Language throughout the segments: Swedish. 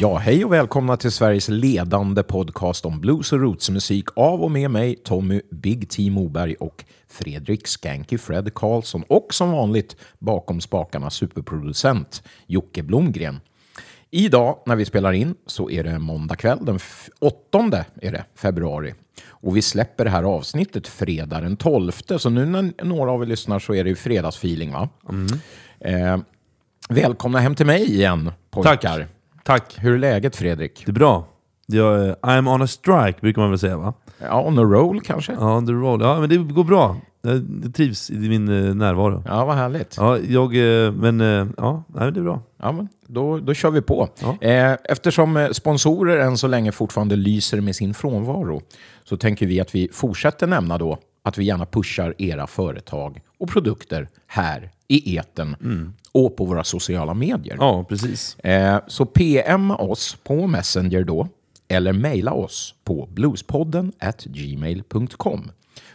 Ja, hej och välkomna till Sveriges ledande podcast om blues och rootsmusik av och med mig, Tommy Big T Moberg och Fredrik Skanky Fred Karlsson och som vanligt bakom spakarna superproducent Jocke Blomgren. Idag när vi spelar in så är det måndag kväll, den 8 är det, februari. Och vi släpper det här avsnittet fredag den 12. Så nu när några av er lyssnar så är det ju fredagsfeeling va? Eh, välkomna hem till mig igen pojkar. Tack. Hur är läget Fredrik? Det är bra. Jag, eh, I'm on a strike brukar man väl säga va? Ja, on a roll kanske? Ja, on the roll. Ja, men det går bra. Jag jag trivs i din eh, närvaro. Ja, vad härligt. Ja, jag, eh, men eh, ja, nej, det är bra. Ja, men då, då kör vi på. Ja. Eh, eftersom eh, sponsorer än så länge fortfarande lyser med sin frånvaro så tänker vi att vi fortsätter nämna då att vi gärna pushar era företag och produkter här i eten och på våra sociala medier. Ja, precis. Eh, så PM oss på Messenger då, eller mejla oss på bluespodden at gmail.com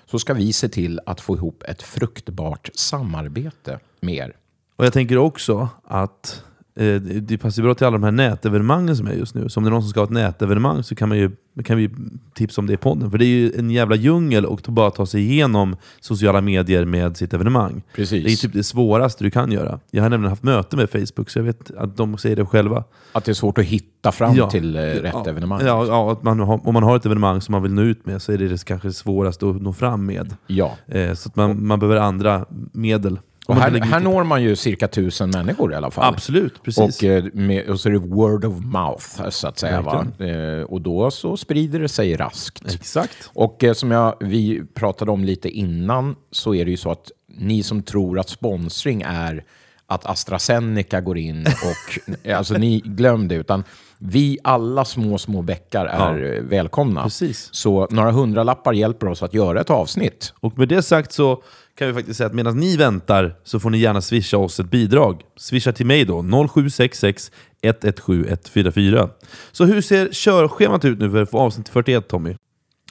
så ska vi se till att få ihop ett fruktbart samarbete med er. Och jag tänker också att det det passar bra till alla de här nätevenemangen som är just nu. Så om det är någon som ska ha ett nätevenemang så kan, man ju, kan vi tipsa om det i podden. För det är ju en jävla djungel att bara ta sig igenom sociala medier med sitt evenemang. Precis. Det är typ det svåraste du kan göra. Jag har nämligen haft möte med Facebook, så jag vet att de säger det själva. Att det är svårt att hitta fram Ja. till eh, rätt ja. evenemang. Ja, ja att man har, om man har ett evenemang som man vill nå ut med så är det det kanske svåraste att nå fram med. Ja. Eh, så att man, man behöver andra medel. Och här, här når man ju cirka tusen människor i alla fall. Absolut, precis. Och, eh, med, och så är det word of mouth, så att säga. Eh, och då så sprider det sig raskt. Exakt. Och eh, som jag, vi pratade om lite innan så är det ju så att ni som tror att sponsring är att AstraZeneca går in och... alltså ni glöm det, utan vi alla små, små bäckar är Ja. eh, välkomna. Precis. Så några hundralappar hjälper oss att göra ett avsnitt. Och med det sagt så kan vi faktiskt säga att medan ni väntar så får ni gärna swisha oss ett bidrag. Swisha till mig då, 0766 117 144. Så hur ser körschemat ut nu för att få avsnitt 41 Tommy?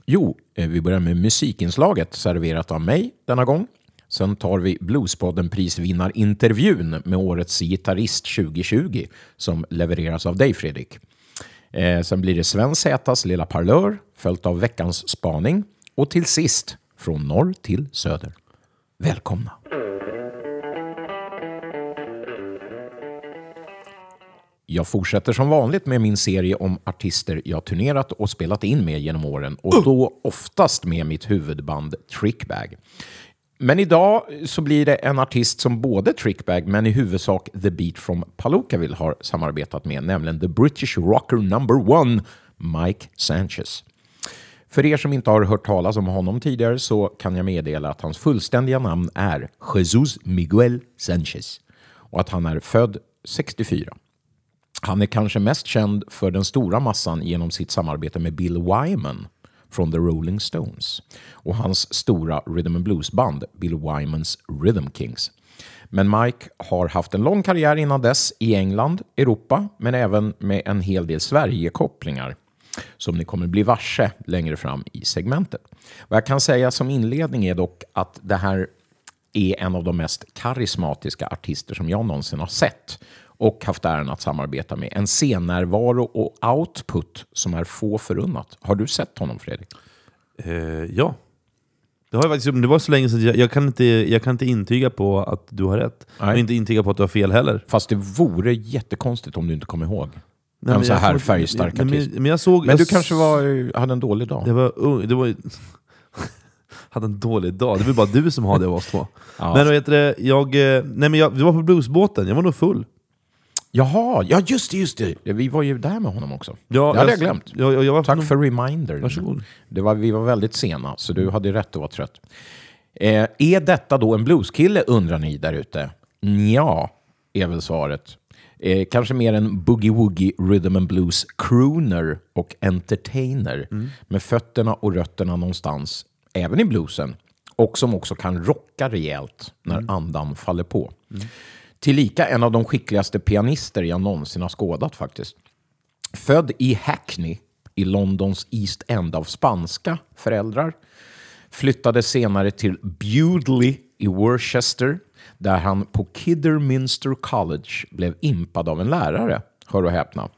Jo, eh, vi börjar med musikinslaget serverat av mig denna gång. Sen tar vi Bluespodden prisvinnarintervjun med årets gitarrist 2020 som levereras av dig Fredrik. Eh, sen blir det Sven Zätas Lilla Parlör följt av veckans spaning och till sist Från norr till söder. Välkomna! Jag fortsätter som vanligt med min serie om artister jag turnerat och spelat in med genom åren och då oftast med mitt huvudband Trickbag. Men idag så blir det en artist som både Trickbag men i huvudsak The Beat from Palookaville har samarbetat med, nämligen the British rocker number one, Mike Sanchez. För er som inte har hört talas om honom tidigare så kan jag meddela att hans fullständiga namn är Jesus Miguel Sanchez och att han är född 64. Han är kanske mest känd för den stora massan genom sitt samarbete med Bill Wyman från The Rolling Stones och hans stora rhythm and blues-band Bill Wymans Rhythm Kings. Men Mike har haft en lång karriär innan dess i England, Europa, men även med en hel del Sverige-kopplingar som ni kommer bli varse längre fram i segmentet. Vad jag kan säga som inledning är dock att det här är en av de mest karismatiska artister som jag någonsin har sett och haft äran att samarbeta med. En scennärvaro och output som är få förunnat. Har du sett honom, Fredrik? Eh, ja. Det, har jag faktiskt, det var så länge sedan, jag, jag, kan inte, jag kan inte intyga på att du har rätt. Nej. Och inte intyga på att du har fel heller. Fast det vore jättekonstigt om du inte kommer ihåg. Nej, men så jag här såg- färgstark men, artist. men, men jag såg... Men jag du kanske var, hade en dålig dag? Det var ung, det var hade en dålig dag. Det var bara du som har det av oss två. Ja. Men heter det, jag, eh, nej men jag, vi var på bluesbåten, jag var nog full. Jaha, ja just det, just det. Vi var ju där med honom också. Ja, det hade jag glömt. Jag, jag, jag var Tack för remindern. Varsågod. Det var, vi var väldigt sena, så du hade rätt att vara trött. Eh, är detta då en blueskille, undrar ni där ute? Ja, är väl svaret. Eh, kanske mer en boogie-woogie rhythm and blues crooner och entertainer med fötterna och rötterna någonstans, även i bluesen, och som också kan rocka rejält när andan faller på. Tillika en av de skickligaste pianister jag någonsin har skådat faktiskt. Född i Hackney i Londons East End av spanska föräldrar. Flyttade senare till Bewdley i Worcester där han på Kidderminster College blev impad av en lärare, hör och häpna.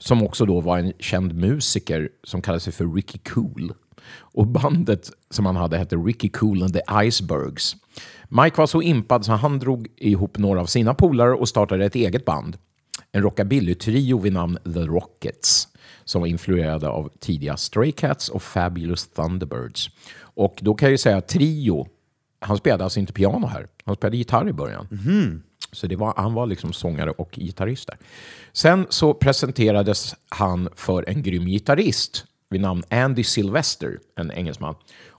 som också då var en känd musiker som kallade sig för Ricky Cool. Och bandet som han hade hette Ricky Cool and the Icebergs. Mike var så impad så han drog ihop några av sina polare och startade ett eget band. En rockabilly-trio vid namn The Rockets som var influerade av tidiga Stray Cats och Fabulous Thunderbirds. Och då kan jag ju säga trio, han spelade alltså inte piano här, han spelade gitarr i början. Så det var, han var liksom sångare och gitarrist där. Sen så presenterades han för en grym gitarrist vid namn Andy Sylvester, en engelsman.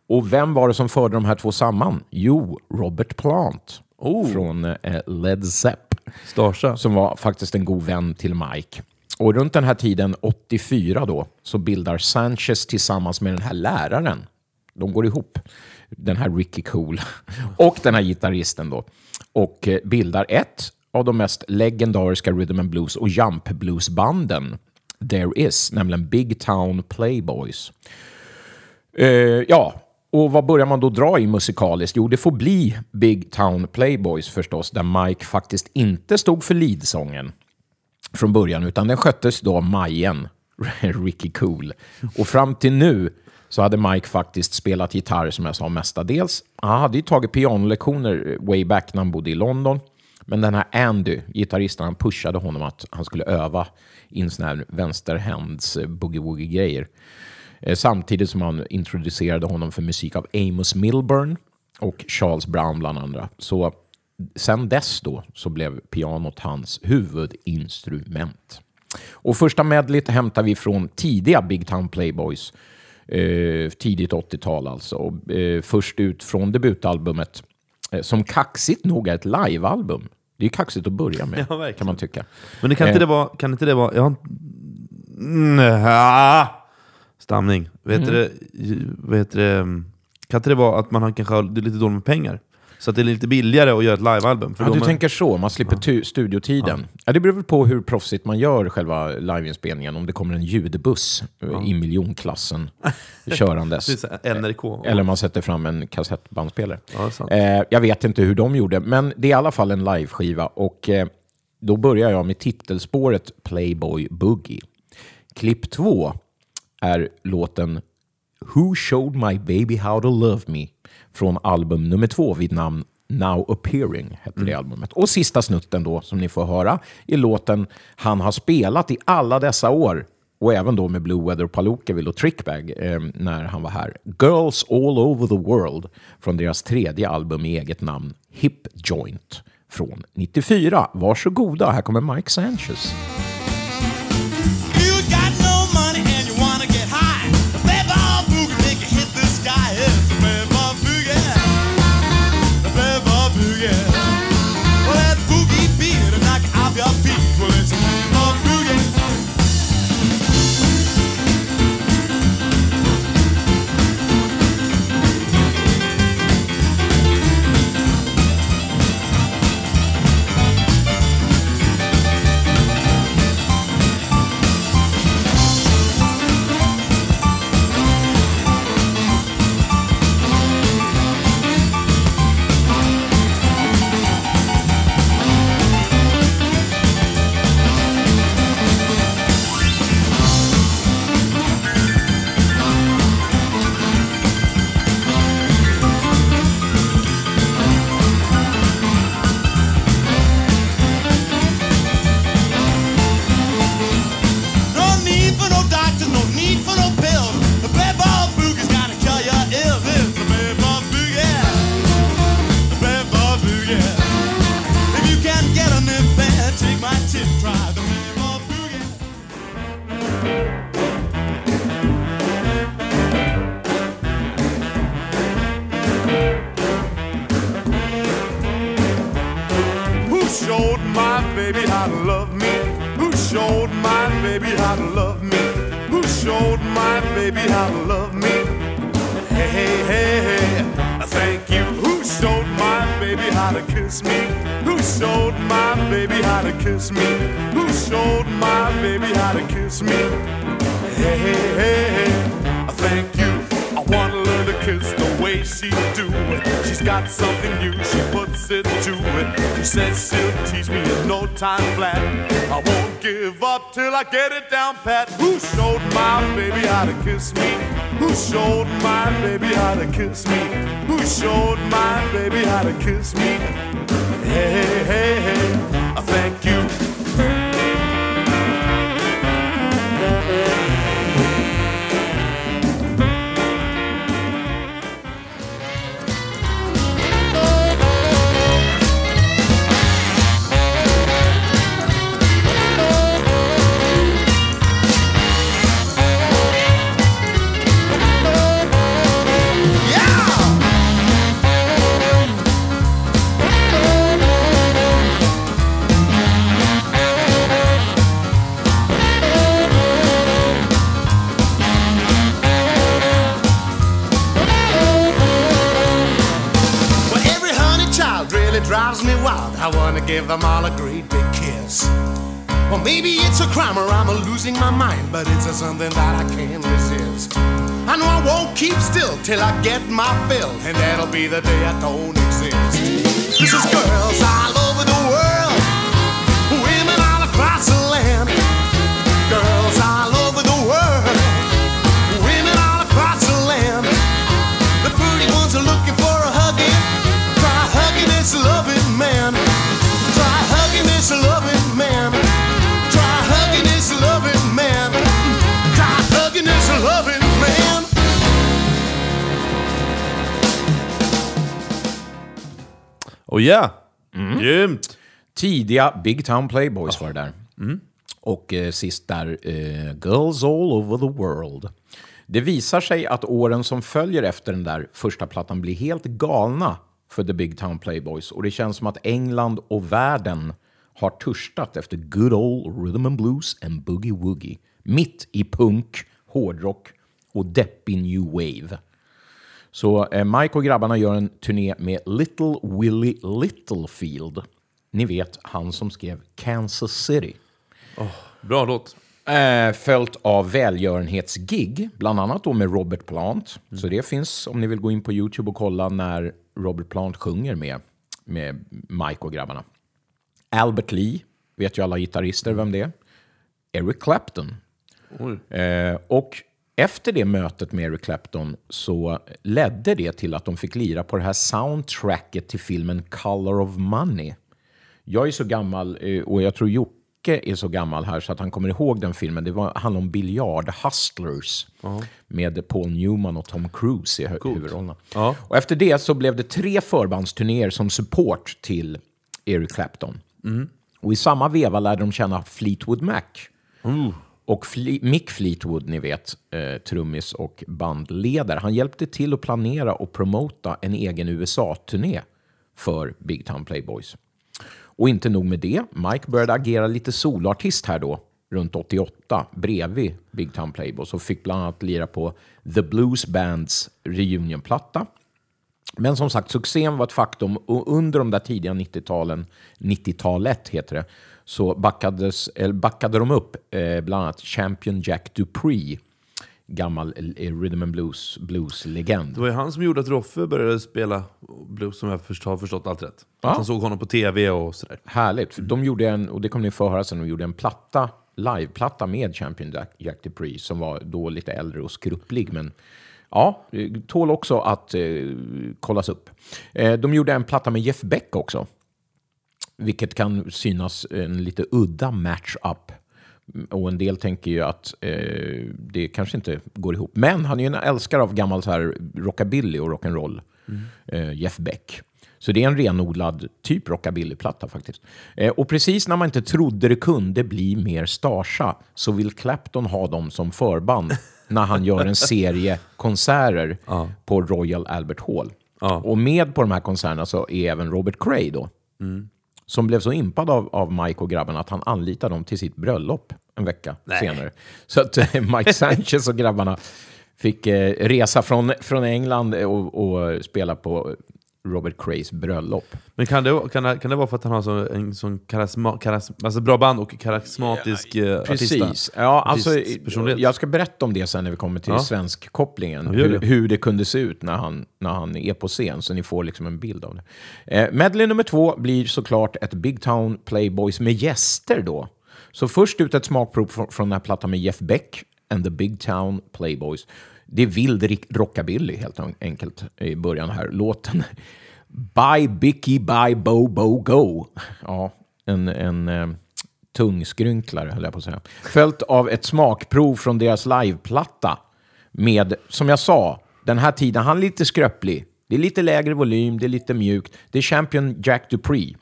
Och vem var det som förde de här två samman? Jo, Robert Plant från eh, Led Zepp Starsa. som var faktiskt en god vän till Mike. Och runt den här tiden, 84 då, så bildar Sanchez tillsammans med den här läraren, de går ihop, den här Ricky Cool och den här gitarristen då, och eh, bildar ett av de mest legendariska rhythm and blues och jump blues-banden there is, nämligen Big Town Playboys. Uh, ja, och vad börjar man då dra i musikaliskt? Jo, det får bli Big Town Playboys förstås, där Mike faktiskt inte stod för leadsången från början, utan den sköttes då av Majen, Ricky Cool. Och fram till nu så hade Mike faktiskt spelat gitarr, som jag sa, mestadels. Han hade ju tagit pianolektioner way back när han bodde i London. Men den här Andy, gitarristen, han pushade honom att han skulle öva in såna här vänsterhänds-boogie-woogie-grejer. Eh, eh, samtidigt som han introducerade honom för musik av Amos Milburn och Charles Brown bland andra. Så sen dess då så blev pianot hans huvudinstrument. Och första medlet hämtar vi från tidiga Big Town Playboys. Eh, tidigt 80-tal alltså. Eh, först ut från debutalbumet eh, som kaxigt nog är ett livealbum. Det är kaxigt att börja med, Ja, kan man tycka. Men det kan, inte det vara, kan inte det vara... Mm, ah, stamning. Vet Mm. du det, vet du det, kan inte det vara att man har, kanske har det är lite dåligt med pengar? Så att det är lite billigare att göra ett livealbum? Ja, du man, tänker så, man slipper tu- studiotiden. Ja. det beror väl på hur proffsigt man gör själva liveinspelningen. Om det kommer en ljudbuss eh, i miljonklassen körandes. NRK. Eller man sätter fram en kassettbandspelare. Ja. Eh, jag vet inte hur de gjorde, men det är i alla fall en liveskiva. Och eh, då börjar jag med titelspåret Playboy Boogie. Klipp två är låten Who showed my baby how to love me från album nummer två vid namn Now Appearing, hette det albumet. Och sista snutten då, som ni får höra, är låten han har spelat i alla dessa år och även då med Blue Weather Palookaville och Trickbag eh, när han var här. Girls All Over the World från deras tredje album i eget namn, Hip Joint från 94. Varsågoda, här kommer Mike Sanchez. Baby how to kiss me? Till I get my fill, and that'll be the day I don't exist. This is girls all over the world, Oh yeah! Grymt! Tidiga Big Town Playboys var det där. Och eh, sist där, eh, Girls All Over the World. Det visar sig att åren som följer efter den där första plattan blir helt galna för The Big Town Playboys. Och det känns som att England och världen har törstat efter good old rhythm and blues and boogie woogie. Mitt i punk, hårdrock och deppig new wave. Så eh, Mike och grabbarna gör en turné med Little Willie Littlefield. Ni vet, han som skrev Kansas City. Bra låt. Eh, följt av välgörenhetsgig, bland annat då med Robert Plant. Så det finns om ni vill gå in på YouTube och kolla när Robert Plant sjunger med, med Mike och grabbarna. Albert Lee, vet ju alla gitarrister vem det är. Eric Clapton. Eh, och efter det mötet med Eric Clapton så ledde det till att de fick lira på det här soundtracket till filmen Color of Money. Jag är så gammal, eh, och jag tror Jocke är så gammal här så att han kommer ihåg den filmen. Det var, handlade om biljard, Hustlers, med Paul Newman och Tom Cruise i hu- huvudrollerna. Ja. Och efter det så blev det tre förbandsturnéer som support till Eric Clapton. Och i samma veva lärde de känna Fleetwood Mac. Och Fli Mick Fleetwood, ni vet, eh, trummis och bandledare, han hjälpte till att planera och promota en egen USA-turné för Big Town Playboys. Och inte nog med det, Mike började agera lite soloartist här då, runt 88, bredvid Big Town Playboys och fick bland annat lira på The Blues Bands reunionplatta. Men som sagt, succén var ett faktum och under de där tidiga 90-talen, 90-talet heter det, så backades, eller backade de upp eh, bland annat Champion Jack Dupree, gammal eh, rhythm and blues, blues-legend. Det var ju han som gjorde att Roffe började spela blues, som jag först, har förstått allt rätt. Ja. Att han såg honom på tv och sådär. Härligt. För De gjorde en, och det kommer ni få höra sen, de gjorde en platta, liveplatta med Champion Jack, Jack Dupree som var då lite äldre och skrupplig. Men ja, tål också att eh, kollas upp. Eh, de gjorde en platta med Jeff Beck också. Vilket kan synas en lite udda match-up. Och en del tänker ju att eh, det kanske inte går ihop. Men han är ju en älskare av gammal så här rockabilly och rock'n'roll. Eh, Jeff Beck. Så det är en renodlad typ rockabilly-platta faktiskt. Eh, och precis när man inte trodde det kunde bli mer Starsa så vill Clapton ha dem som förband när han gör en serie konserter på Royal Albert Hall. Ja. Och med på de här konserterna så är även Robert Cray då. Som blev så impad av, av Mike och grabbarna att han anlitade dem till sitt bröllop en vecka senare. Så att eh, Mike Sanchez och grabbarna fick eh, resa från, från England och, och spela på Robert Crays bröllop. Men kan det, kan, det, kan det vara för att han har så, en sån karisma, karis, alltså bra band och karismatisk eh, Precis. artist? Ja, alltså, jag ska berätta om det sen när vi kommer till Ja. svenskkopplingen. Ja, hur, det. hur det kunde se ut när han, när han är på scen, så ni får liksom en bild av det. Eh, medley nummer två blir såklart ett Big Town Playboys med gäster då. Så först ut ett smakprov från, från den här plattan med Jeff Beck and the Big Town Playboys. Det är vild rockabilly helt enkelt i början här. Låten Bye Bicky Bye Bo Bo Go. Ja, en, en eh, tungskrynklare höll jag på att säga. Följt av ett smakprov från deras liveplatta med, som jag sa, den här tiden, han är lite skröplig. Det är lite lägre volym, det är lite mjukt. Det är Champion Jack Dupree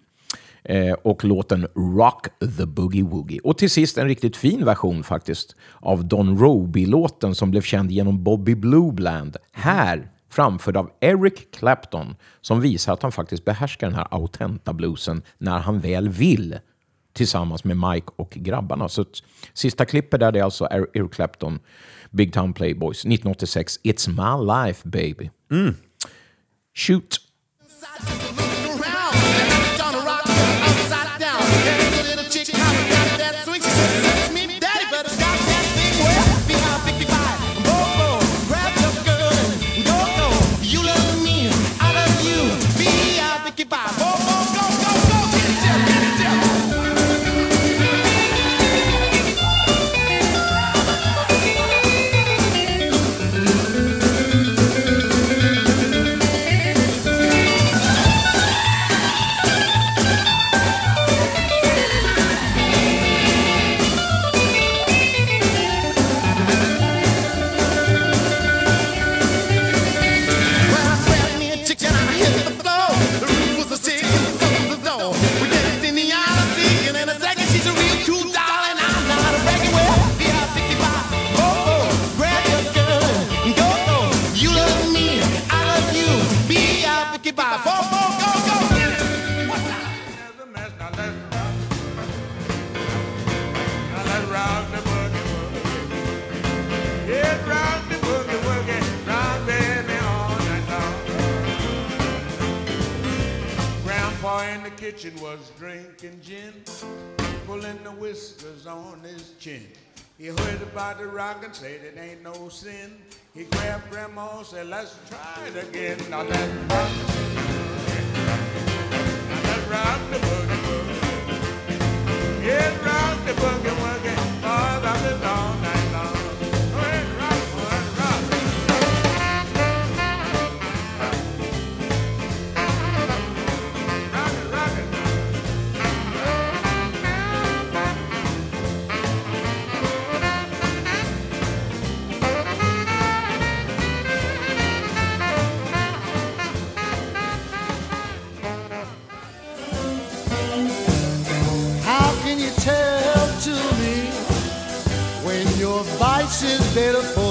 eh, och låten Rock the Boogie Woogie. Och till sist en riktigt fin version faktiskt av Don Roby-låten som blev känd genom Bobby Blue Bland. Här framförd av Eric Clapton som visar att han faktiskt behärskar den här autenta bluesen när han väl vill tillsammans med Mike och grabbarna. Så sista klippet där det är alltså Er- Eric Clapton, Big Town Playboys, 1986, It's My Life Baby. Shoot! In the kitchen was drinking gin, pulling the whiskers on his chin. He heard about the rock and said it ain't no sin. He grabbed grandma and said, let's try it again. Now let's rock. Now let's rock the boogie woogie. Yeah, rock the boogie woogie. All about it all night vice is better for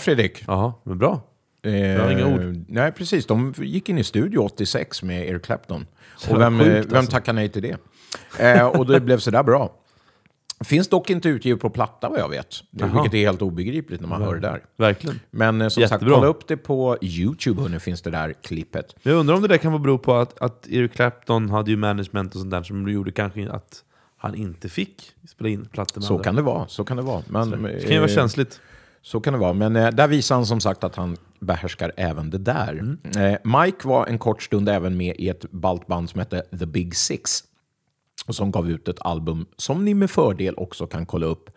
Ja, Fredrik. Jaha, men bra. Eh, inga ord. Nej, precis. De gick in i studio 86 med Eric Clapton. Så Och vem, sjukt, eh, vem alltså. tackar nej till det? Eh, och det blev sådär bra. Finns dock inte utgivet på platta vad jag vet. Jaha. Vilket är helt obegripligt när man hör det där. Verkligen. Men eh, som sagt, Jättebra. kolla upp det på YouTube, hörni, finns det där klippet. Jag undrar om det där kan bero på att, att Eric Clapton hade ju management och sånt där som gjorde kanske att han inte fick spela in plattor med Så andra. kan det vara. Så kan det vara. Men, Det kan ju vara eh, känsligt. Så kan det vara. Men eh, där visar han som sagt att han behärskar även det där. Eh, Mike var en kort stund även med i ett baltband som hette The Big Six. Och som gav ut ett album som ni med fördel också kan kolla upp.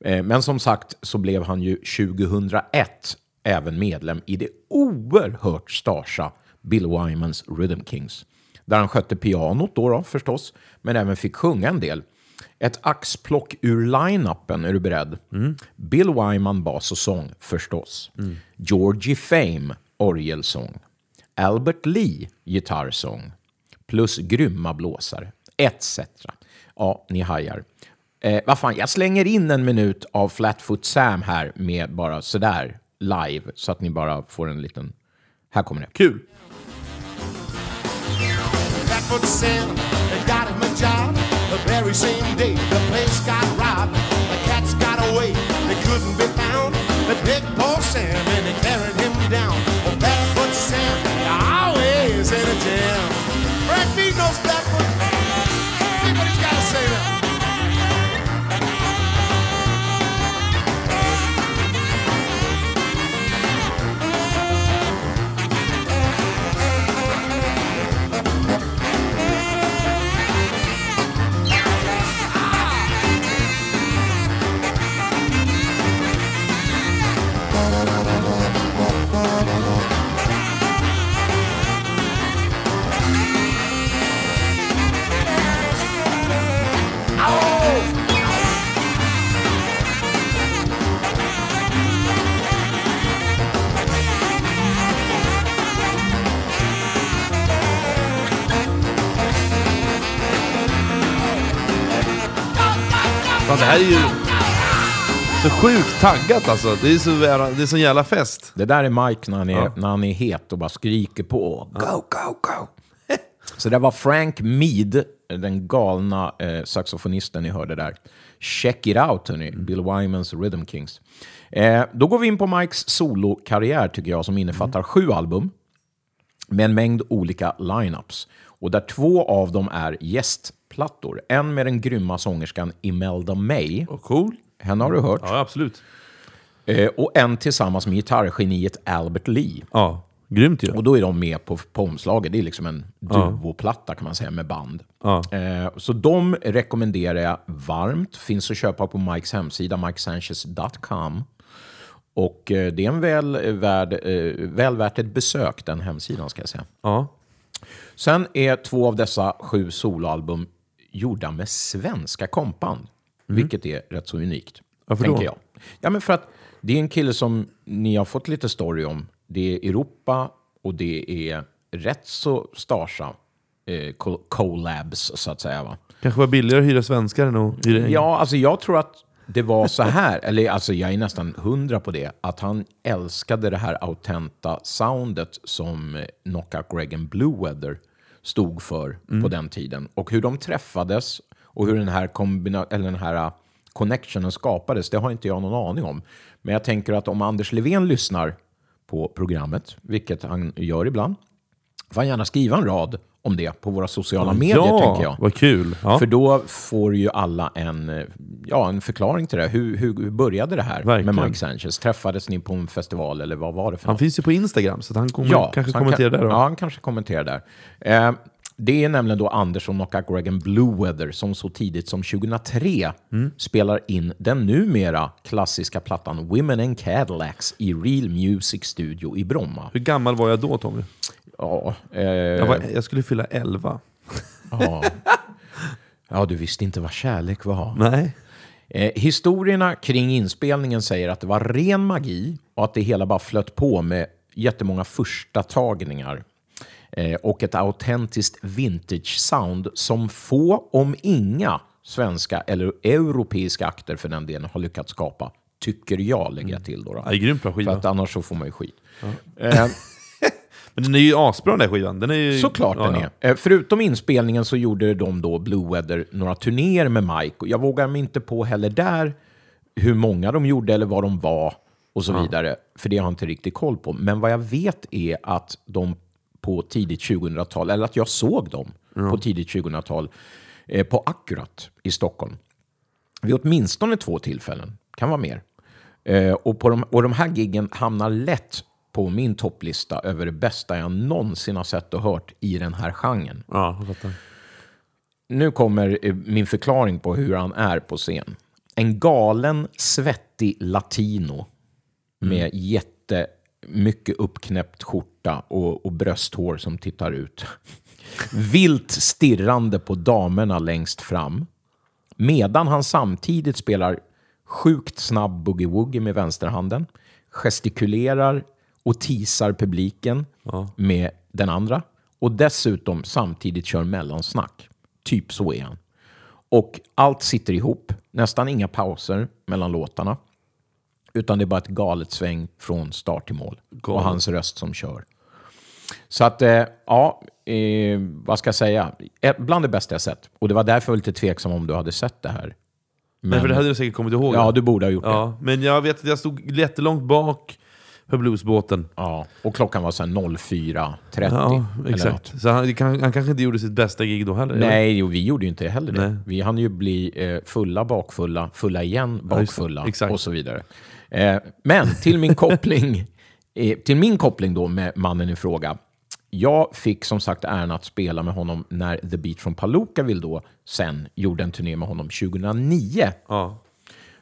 Eh, men som sagt så blev han ju 2001 även medlem i det oerhört starsa Bill Wymans Rhythm Kings. Där han skötte pianot då, då förstås, men även fick sjunga en del. Ett axplock ur line-upen, är du beredd? Bill Wyman bas och sång, förstås. Georgie Fame, orgelsång. Albert Lee, gitarrsång. Plus grymma blåsare, etc. Ja, ni hajar. Eh, vad fan, jag slänger in en minut av Flatfoot Sam här med bara sådär live, så att ni bara får en liten... Här kommer det. Kul! Flatfoot Sam got him a job. The very same day the place got robbed. The cats got away, they couldn't be found. They picked poor Sam det här är ju så sjukt taggat alltså. Det är så, det är så jävla fest. Det där är Mike när han är, Ja. när han är het och bara skriker på. Go, go, go! Så det var Frank Mead, den galna eh, saxofonisten ni hörde där. Check it out, hörni. Bill Wymans Rhythm Kings. Eh, då går vi in på Mikes solokarriär, tycker jag, som innefattar sju album med en mängd olika lineups. Och där två av dem är gästplattor. En med den grymma sångerskan Imelda May. Och cool. Henne har du hört. Ja, absolut. Eh, och en tillsammans med gitarrgeniet Albert Lee. Ja, grymt ju. Och då är de med på, på omslaget. Det är liksom en duoplatta kan man säga med band. Ja. Eh, så de rekommenderar jag varmt. Finns att köpa på Mikes hemsida, mikesanchez.com. Och eh, det är en väl, värd, eh, väl värt ett besök, den hemsidan ska jag säga. Ja. Sen är två av dessa sju soloalbum gjorda med svenska kompband. Vilket är rätt så unikt. Mm. Varför då? tänker jag. Ja, men för att det är en kille som ni har fått lite story om. Det är Europa och det är rätt så starsa eh, co- collabs, så att säga. Va? Kanske var billigare att hyra svenskar än att hyra Ja, alltså jag tror att det var så här, eller alltså jag är nästan hundra på det, att han älskade det här autenta soundet som eh, Knockout Greg and Blue Weather stod för på den tiden. Och hur de träffades och hur den här, kombina- eller den här eh, connectionen skapades, det har inte jag någon aning om. Men jag tänker att om Anders Levén lyssnar på programmet, vilket han gör ibland, får han gärna skriva en rad om det på våra sociala medier, ja, tänker jag. vad kul. Ja. För då får ju alla en, ja, en förklaring till det. Hur, hur hur började det här Verkligen. med Mike Sanchez? Träffades ni på en festival eller vad var det för Han något? finns ju på Instagram, så han kommer kanske så han kommentera kan, där. Då. Ja, han kanske kommenterar där. Eh, det är nämligen då Anders och Knockout Greg and Blue Weather som så tidigt som 2003 Mm. spelar in den numera klassiska plattan Women and Cadillacs i Real Music Studio i Bromma. Hur gammal var jag då Tommy? Ja, eh, Jag, var, jag skulle fylla 11. ja. ja, du visste inte vad kärlek var. Nej. Eh, historierna kring inspelningen säger att det var ren magi och att det hela bara flöt på med jättemånga första tagningar och ett autentiskt vintage sound som få, om inga, svenska eller europeiska akter för den delen har lyckats skapa. Tycker jag, lägger jag till. Då, då. Ja, det är grymt bra För skiva. att annars så får man ju skit. Eh, Men den är ju asbra den där skivan. Den är ju, Såklart ja, den ja. är. Eh, Förutom inspelningen så gjorde de då Blue Weather några turnéer med Mike. Och Jag vågar mig inte på heller där hur många de gjorde eller vad de var och så vidare. För det har jag inte riktigt koll på. Men vad jag vet är att de på tidigt 2000-tal, eller att jag såg dem på tidigt 2000-tal eh, på Akkurat i Stockholm. Vid åtminstone två tillfällen, kan vara mer. Eh, och, på de, och de här giggen hamnar lätt på min topplista över det bästa jag någonsin har sett och hört i den här genren. Ja, jag fattar. Nu kommer eh, min förklaring på hur han är på scen. En galen, svettig latino med jättemycket uppknäppt skjorta och, och brösthår som tittar ut. Vilt stirrande på damerna längst fram. Medan han samtidigt spelar sjukt snabb boogie-woogie med vänsterhanden, gestikulerar och teasar publiken med den andra och dessutom samtidigt kör mellansnack. Typ så är han. Och allt sitter ihop, nästan inga pauser mellan låtarna. Utan det är bara ett galet sväng från start till mål. Och Galet. hans röst som kör. Så att, eh, ja, eh, vad ska jag säga? Bland det bästa jag sett. Och det var därför jag var lite tveksam om du hade sett det här. Men, för det hade jag säkert kommit ihåg. Ja, du borde ha gjort det. ja, men jag vet att jag stod jättelångt bak på bluesbåten. Ja, och klockan var sen 04.30. Ja, exakt. Så han, han kanske inte gjorde sitt bästa gig då heller? eller? Nej, jo, vi gjorde ju inte heller det. Nej. Vi hann ju bli eh, fulla, bakfulla, fulla igen, Ja, det. bakfulla Exakt. och så vidare. Eh, men till min koppling eh, till min koppling då med mannen i fråga. Jag fick som sagt äran att spela med honom när The Beat from Palookaville då sen gjorde en turné med honom 2009. Ja.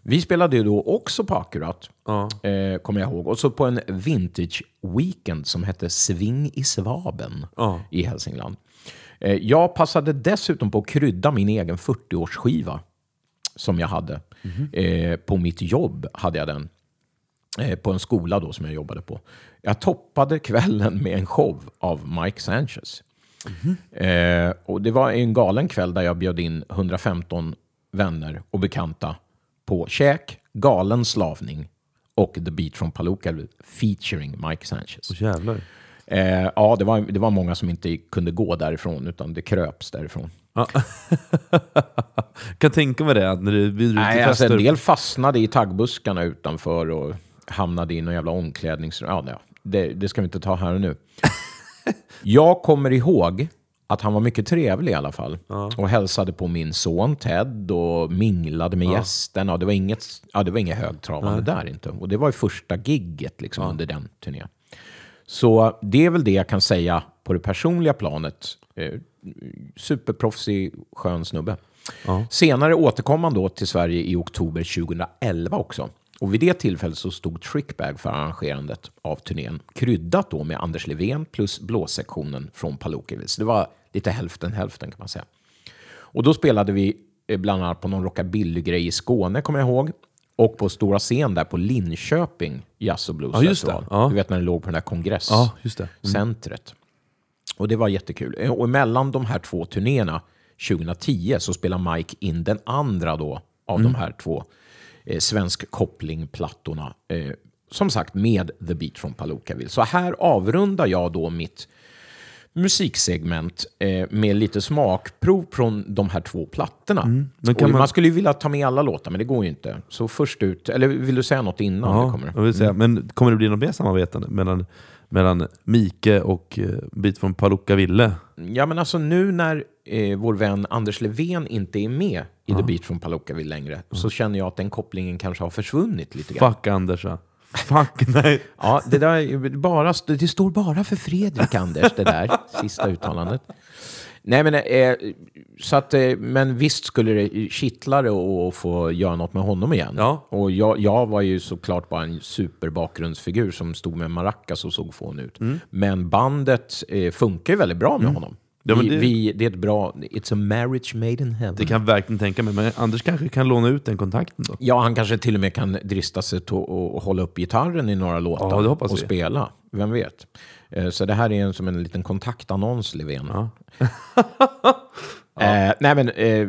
Vi spelade ju då också på Akkurat, Ja. eh, kommer jag ihåg. Och så på en vintage weekend som hette Sving i Svaben Ja. i Hälsingland. Eh, jag passade dessutom på att krydda min egen 40-årsskiva som jag hade. Eh, på mitt jobb hade jag den. Eh, på en skola då som jag jobbade på. Jag toppade kvällen med en show av Mike Sanchez. Eh, och det var en galen kväll där jag bjöd in 115 vänner och bekanta på käk, galen slavning och The Beat from Palookaville featuring Mike Sanchez. Åh, jävlar. Eh, ja, det var, det var många som inte kunde gå därifrån, utan det kröps därifrån. Ja. kan tänka mig det, när du bjuder Nej, alltså, en del fastnade i taggbuskarna utanför och hamnade i någon jävla omklädningsrum. Ja, ja, det, det ska vi inte ta här och nu. Jag kommer ihåg att han var mycket trevlig i alla fall. Och hälsade på min son Ted och minglade med gästerna. Och det var inget, ja, det var inget högtravande där inte. Och det var ju första gigget liksom, under den turnén. Så det är väl det jag kan säga på det personliga planet. Eh, superproffsig, skön snubbe. Senare återkom han då till Sverige i oktober 2011 också. Och vid det tillfället så stod Trickbag för arrangerandet av turnén. Kryddat då med Anders Levén plus blåssektionen från Palookaville. Så det var lite hälften hälften kan man säga. Och då spelade vi eh, bland annat på någon rockabilly-grej i Skåne, kommer jag ihåg. Och på stora scen där på Linköping Jazz och Blues Ja, just det. Festival. Ja. Du vet när det låg på den där kongress Ja, det. Mm. Och det var jättekul. Eh, Och mellan de här två turnéerna 2010 så spelar Mike in den andra då av Mm. de här två eh, svensk koppling-plattorna. Eh, som sagt med The Beat from Palookaville. Så här avrundar jag då mitt musiksegment eh, med lite smakprov från de här två plattorna. Mm. Man... man- skulle ju vilja ta med alla låtar, men det går ju inte. Så först ut, eller vill du säga något innan det Ja, kommer? jag vill säga. Men kommer det bli något mer samarbetande mellan, mellan Mike och eh, Bit från Palookaville? Ja, men alltså nu när eh, vår vän Anders Levén inte är med i The Beat från Palookaville längre, så känner jag att den kopplingen kanske har försvunnit lite grann. Fuck Anders va? Fuck nej. Ja, det, där, är bara, det står bara för Fredrik, Anders, det där sista uttalandet. Nej, men, eh, så att, eh, men visst skulle det kittla det att få göra något med honom igen. Ja. Och jag, jag var ju såklart bara en superbakgrundsfigur som stod med maracas och såg fån ut. Men bandet eh, funkar ju väldigt bra med honom. Ja, vi, det- vi, det är ett bra... It's a marriage made in heaven. Det kan jag verkligen tänka mig. Men Anders kanske kan låna ut den kontakten då? Ja, han kanske till och med kan drista sig till att hålla upp gitarren i några låtar Ja, och vi. spela. Vem vet? Eh, Så det här är en, som en liten kontaktannons, Eh, nej men, eh,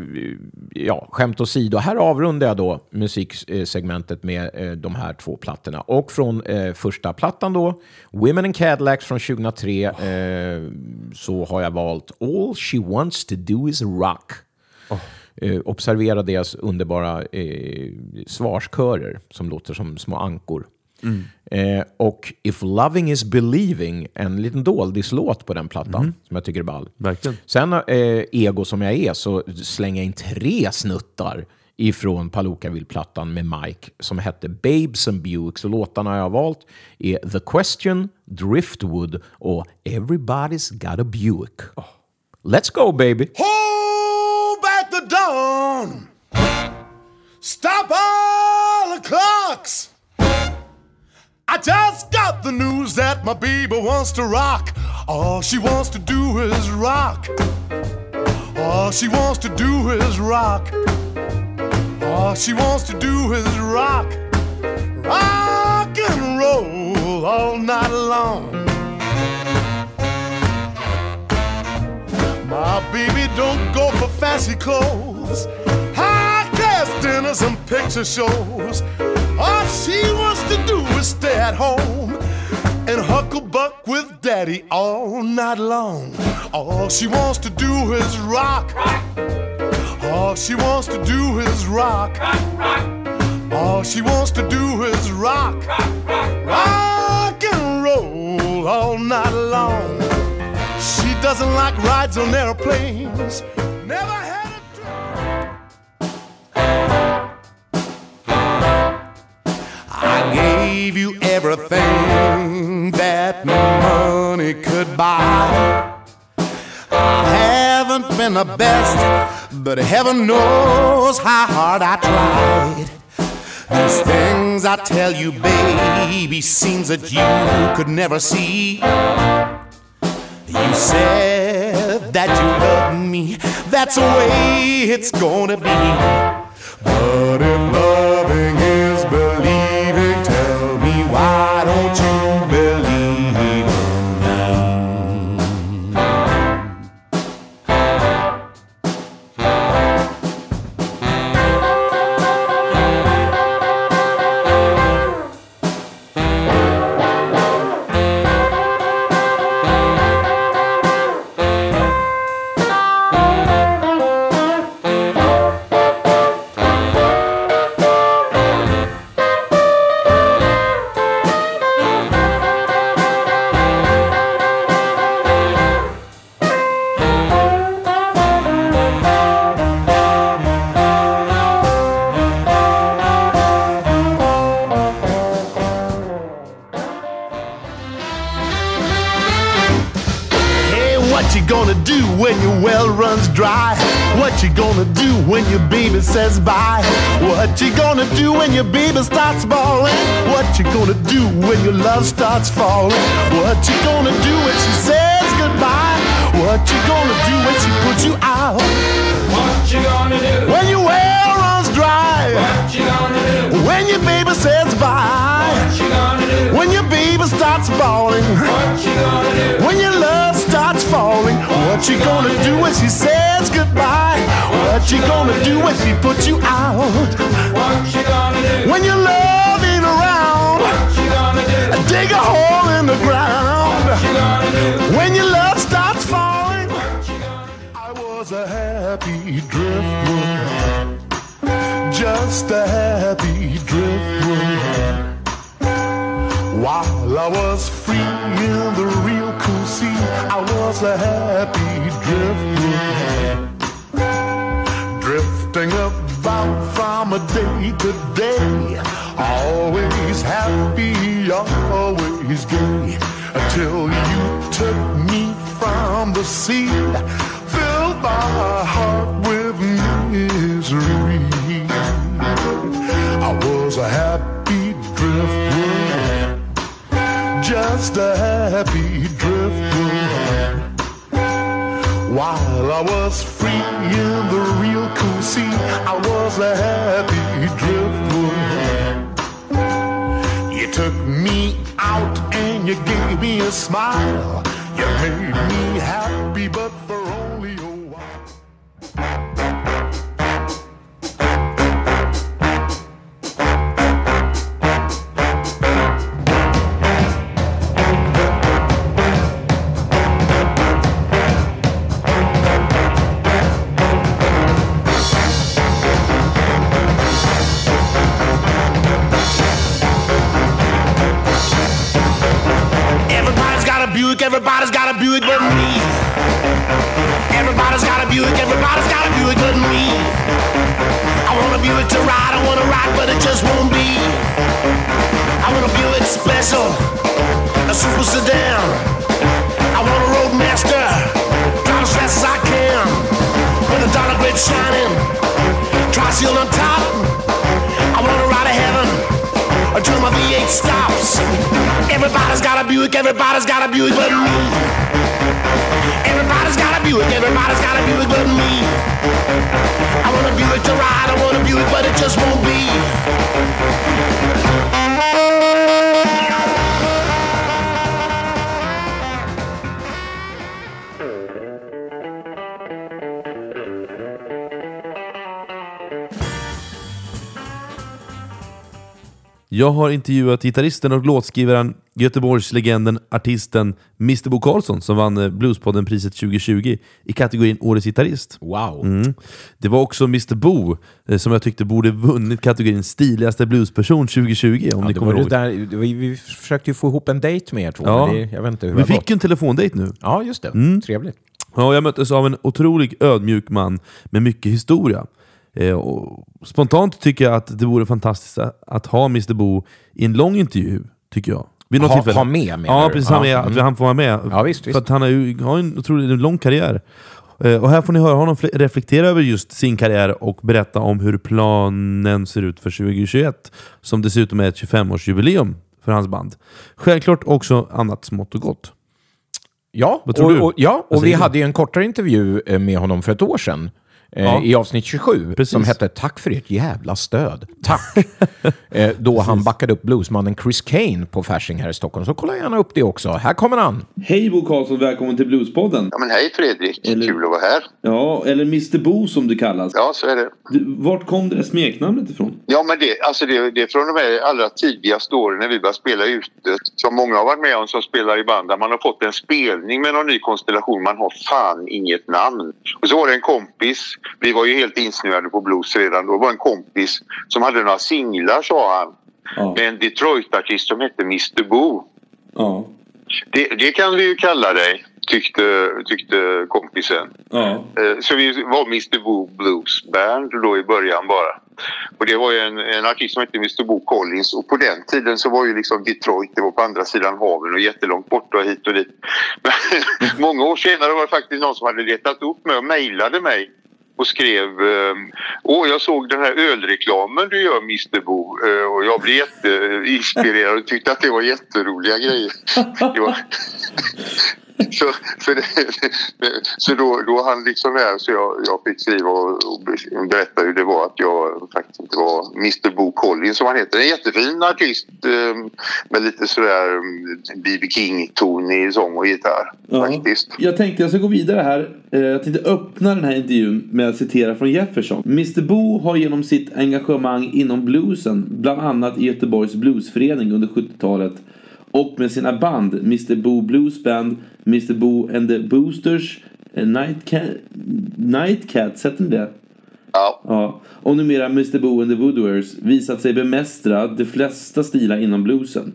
ja, skämt åsido. Här avrundar jag då musiksegmentet med eh, de här två plattorna. Och från eh, första plattan då, Women in Cadillacs från 2003, eh, så har jag valt All She Wants To Do Is Rock. Eh, observera deras underbara svarskörer som låter som små ankor. Eh, och If Loving Is Believing, en liten doldislåt på den plattan som jag tycker är ball. Verkligen. Sen, eh, ego som jag är, så slänger jag in tre snuttar ifrån Palookaville-plattan med Mike som hette Babes and Buicks. Och låtarna jag har valt är The Question, Driftwood och Everybody's Got a Buick. Let's go baby! Hold back the dawn. Stop all I just got the news that my baby wants to rock. All she wants to do is rock. All she wants to do is rock. All she wants to do is rock. Rock and roll all night long. My baby don't go for fancy clothes, high class dinners and picture shows. All she wants to do stay at home and hucklebuck with daddy all night long. All she wants to do is rock. All she wants to do is rock. All she wants to do is rock. Rock and roll all night long. She doesn't like rides on airplanes. Never had gave you everything that money could buy. I haven't been the best, but heaven knows how hard I tried. These things I tell you, baby, seems that you could never see. You said that you love me, that's the way it's gonna be. But if loving says bye? What you gonna do when your baby starts bawling? What you gonna do when your love starts falling? What you gonna do when she says goodbye? What you gonna do when she puts you out? What you gonna do? When runs dry? You? When your baby says bye? You gonna do? When your baby starts bawling? You? When your love starts falling, what you gonna do when she says goodbye? What you gonna do when she puts you out? What you gonna do? When your love ain't around, What you gonna do? dig a hole in the ground. What you gonna do? When your love starts falling, I was a happy driftwood, just a happy driftwood. While I was free in the real cool sea, I was a happy driftwood. Drifting about from a day to day, always happy, always gay, until you took me from the sea, filled my heart with I was a happy driftwood, just a happy driftwood. While I was free in the real cool sea, I was a happy driftwood. You took me out and you gave me a smile. You made me happy, but for everybody's got a Buick but me. Everybody's got a Buick, everybody's got a Buick but me. I want a Buick to ride, I want to ride, but it just won't be. I want a Buick special, a super sedan. I want a Roadmaster, drive as fast as I can. With a dollar grid shining, tri-seal on top. Until my V8 stops. Everybody's got a Buick, everybody's got a Buick but me. Everybody's got a Buick, everybody's got a Buick but me. I want a Buick to ride, I want a Buick, but it just won't be. Jag har intervjuat gitarristen och låtskrivaren, Göteborgslegenden, artisten Mr Bo Karlsson som vann eh, Bluespodden-priset 2020 i kategorin Årets gitarrist. Wow. Mm. Det var också Mr Bo eh, som jag tyckte borde vunnit kategorin Stiligaste bluesperson 2020, om Ja, ni kommer ihåg. där, var, vi försökte ju få ihop en dejt med er två, Ja. men det, jag vet inte hur Vi fick ju en telefondejt nu. Ja, just det. Trevligt. Ja, jag möttes av en otroligt ödmjuk man med mycket historia. Eh, spontant tycker jag att det vore fantastiskt att- ha Mr Bo i en lång intervju, tycker jag. Vid något Ha- tillfälle. ha med, menar Ja, precis. Ja, med. Att han får vara med. Ja, visst, För visst. att han har ju har en otroligt lång karriär. Eh, Och här får ni höra honom fle- reflektera över just sin karriär och berätta om hur planen ser ut för 2021, som dessutom är ett 25-årsjubileum för hans band. Självklart också annat smått och gott. Ja, Vad tror och, du? Och, ja, och vi hade ju en kortare intervju eh, med honom för ett år sedan. Eh, Ja. I avsnitt 27, Precis. som hette Tack för ert jävla stöd. Tack! eh, då han backade upp bluesmannen Chris Kane på Fasching här i Stockholm. Så kolla gärna upp det också. Här kommer han! Hej Bo Karlsson, välkommen till Bluespodden. Ja, men hej Fredrik, Eller- kul att vara här. Ja, eller Mr Bo som du kallas. Ja, så är det. Du, vart kom det smeknamnet ifrån? Ja, men det, alltså det, det är från de här allra tidigaste åren när vi började spela ute. Som många har varit med om som spelar i band. Där man har fått en spelning med någon ny konstellation. Man har fan inget namn. Och så var det en kompis. Vi var ju helt insnöade på blues redan då. Det var en kompis som hade några singlar sa han. Ja. Med en Detroit-artist som hette Mr Boo. Ja. Det, det kan vi ju kalla dig, tyckte, tyckte kompisen. Ja. Eh, Så vi var Mr Boo Blues Band då i början bara. Och det var ju en, en artist som hette Mr Boo Collins och på den tiden så var ju liksom Detroit, det var på andra sidan haven och jättelångt bort och hit och dit. Men många år senare var det faktiskt någon som hade letat upp mig och mejlade mig och skrev eh, Åh, jag såg den här ölreklamen du gör Mr Bo” eh, och jag blev jätteinspirerad och tyckte att det var jätteroliga grejer. Det var, så, så, det, så då, då han liksom där så jag, jag fick skriva och, och berätta hur det var att jag faktiskt inte var Mr Bo Collins som han heter. En jättefin artist eh, med lite sådär B.B. King-ton i sång och gitarr Ja. faktiskt. Jag tänkte jag ska gå vidare här. Eh, Jag tänkte öppna den här intervjun med att citera från Jefferson. Mr Bo har genom sitt engagemang inom bluesen, bland annat i Göteborgs bluesförening under 70-talet och med sina band Mr Bo Blues Band, Mr Bo and the Boosters, eh, Nightcat, Nightcats, hette det? Ja. Ja, och numera Mr Bo and the Woodwares visat sig bemästra de flesta stilar inom bluesen.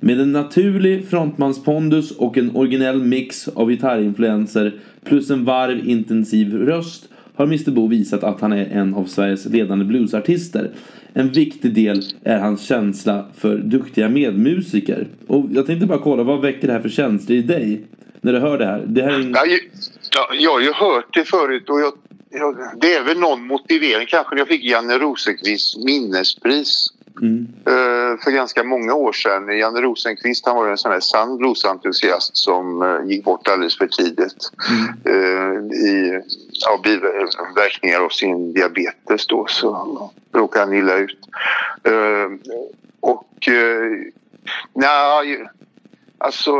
Med en naturlig frontmanspondus och en originell mix av gitarrinfluenser plus en varvintensiv röst har Mr Bo visat att han är en av Sveriges ledande bluesartister. En viktig del är hans känsla för duktiga medmusiker. Och jag tänkte bara kolla, vad väcker det här för känslor i dig? När du hör det här? Det här är en... Jag, har ju- jag har ju hört det förut och jag, jag, det är väl någon motivering kanske när jag fick Janne Rosenqvists minnespris. Mm. Eh, för ganska många år sedan. Janne Rosenqvist han var en sån här sann bluesentusiast som eh, gick bort alldeles för tidigt eh, i ja, biverkningar av sin diabetes då så råkade han illa ut. Och nej, alltså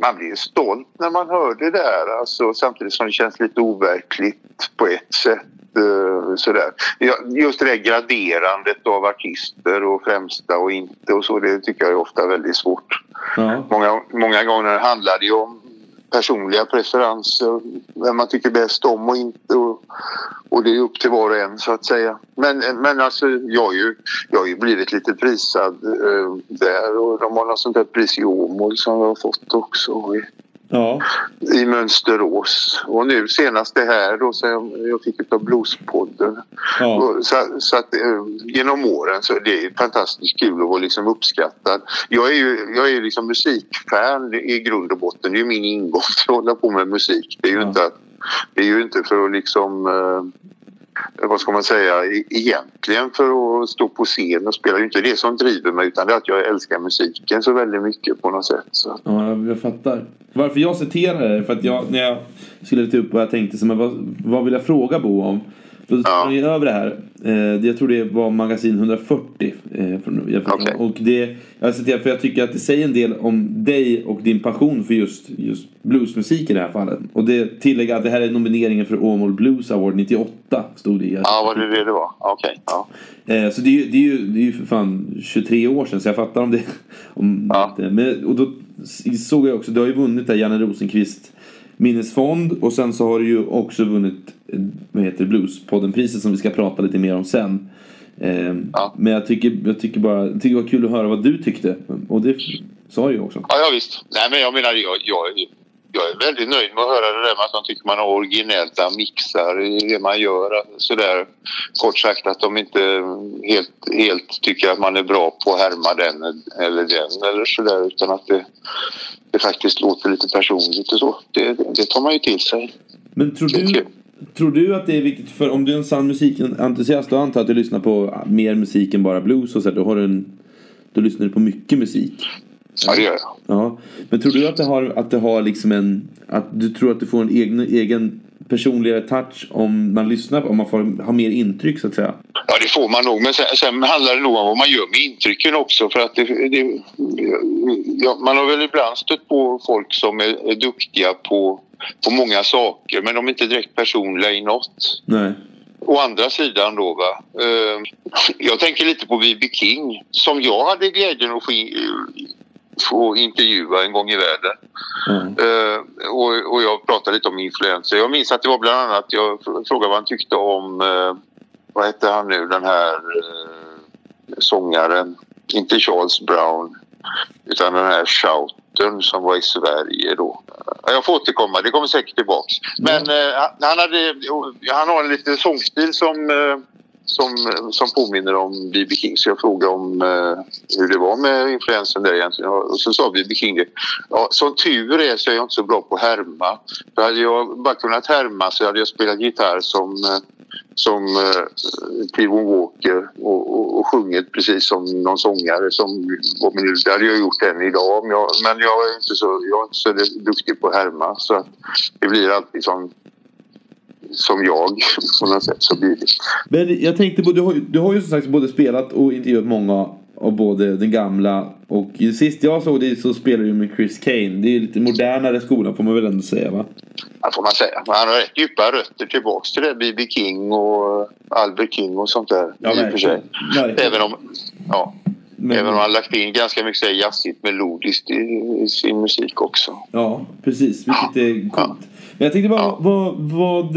man blir stolt när man hör det där alltså, samtidigt som det känns lite overkligt på ett sätt. Eh, Sådär. Just det där graderandet av artister och främsta och inte och så, det tycker jag är ofta väldigt svårt. Ja. Många, många gånger handlar det ju om personliga preferenser. Vem man tycker bäst om och inte. Och, och det är upp till var och en så att säga. Men, men alltså jag har ju, jag har ju blivit lite prisad eh, där och de har något sånt där pris i Åmål som jag har fått också. I, Ja. i Mönsterås. Och nu senast det här då som jag- fick utav Bluespodden. Ja. Så, så att eh, genom åren så det är fantastiskt kul att vara liksom uppskattad. Jag är ju jag är liksom musikfan i grund och botten. Det är ju min ingång att hålla på med musik. Det är ju, Ja. inte, det är ju inte för att liksom eh, vad ska man säga, e- egentligen för att stå på scen och spela. Det är ju inte det som driver mig utan det är att jag älskar musiken så väldigt mycket på något sätt. Så. Ja, jag, jag fattar. Varför jag citerar det, för att jag, när jag skulle ta upp vad jag tänkte, så men vad, vad vill jag fråga Bo om? Då sprang jag över det här. Eh, det- jag tror det var magasin 140. Eh, från, jag, Okej. Och det, jag citerar för jag tycker att det säger en del om dig och din passion för just, just bluesmusik i det här fallet. Och det tillägger att det här är nomineringen för Åmål Blues Award 98, stod det i Ja, var det det var? Okej. ja. Eh, så det är, ju, det, är ju, det är ju för fan 23 år sedan så jag fattar om det... Om Ja. det men, och då såg jag också, du har ju vunnit där Janne Rosenqvist minnesfond och sen så har du ju också vunnit eh, vad heter det, Bluespodden-priset som vi ska prata lite mer om sen. Eh, Ja. Men jag tycker, jag tycker bara jag tycker det var kul att höra vad du tyckte. Och det sa jag ju också. Ja, ja visst. Nej, men jag menar, jag, jag, jag är väldigt nöjd med att höra det där med att de tycker man har originella mixar i det man gör. Sådär, kort sagt att de inte helt, helt tycker att man är bra på att härma den eller den eller sådär utan att det, det faktiskt låter lite personligt och så. Det, det, tar man ju till sig. Men tror du, tror du att det är viktigt, för om du är en sann musikentusiast, då antar att du lyssnar på mer musik än bara blues och så, då har du en, då lyssnar du på mycket musik. Ja, det gör jag. Ja, men tror du att det har, att det har liksom en, att du tror att du får en egen, egen personligare touch om man lyssnar, om man får ha mer intryck så att säga? Ja, det får man nog. Men sen, sen handlar det nog om vad man gör med intrycken också. För att det, det, ja, man har väl ibland stött på folk som är, är duktiga på, på många saker men de är inte direkt personliga i något. Nej. Å andra sidan då va. Eh, jag tänker lite på B.B. King som jag hade glädjen att få, in- få intervjua en gång i världen. Ja. Eh, och, och jag pratade lite om influenser. Jag minns att det var bland annat, jag fr- frågade vad han tyckte om, eh, vad hette han nu, den här eh, sångaren, inte Charles Brown, utan den här Shoutern som var i Sverige då. Jag får återkomma, det kommer säkert tillbaks. Men eh, han, hade, han har en liten sångstil som som, som påminner om B.B. King. Så jag frågade om eh, hur det var med influensen där egentligen. Och så sa B.B. King det. Ja, som tur är så är jag inte så bra på att härma. För hade jag bara kunnat härma så hade jag spelat gitarr som, eh, som eh, T-Bone Walker och, och, och sjungit precis som någon sångare som var min Det hade jag gjort än idag. Men jag, men jag är inte så, jag är inte så duktig på att härma. Så att det blir alltid som, som jag på något sätt. Så blir det. Men jag tänkte på, du har, du har ju som sagt både spelat och intervjuat många av både den gamla och sist jag såg dig så spelade du med Chris Kane. Det är ju lite modernare skola får man väl ändå säga va? Ja, får man säga. Men Han har rätt djupa rötter tillbaks till det. B.B. King och Albert King och sånt där. Ja, i och för sig. Även om, ja, Men, även om han lagt in ganska mycket jazzigt melodiskt i, i sin musik också. Ja, precis. Vilket är coolt. Men jag tänkte bara, Ja. vad, vad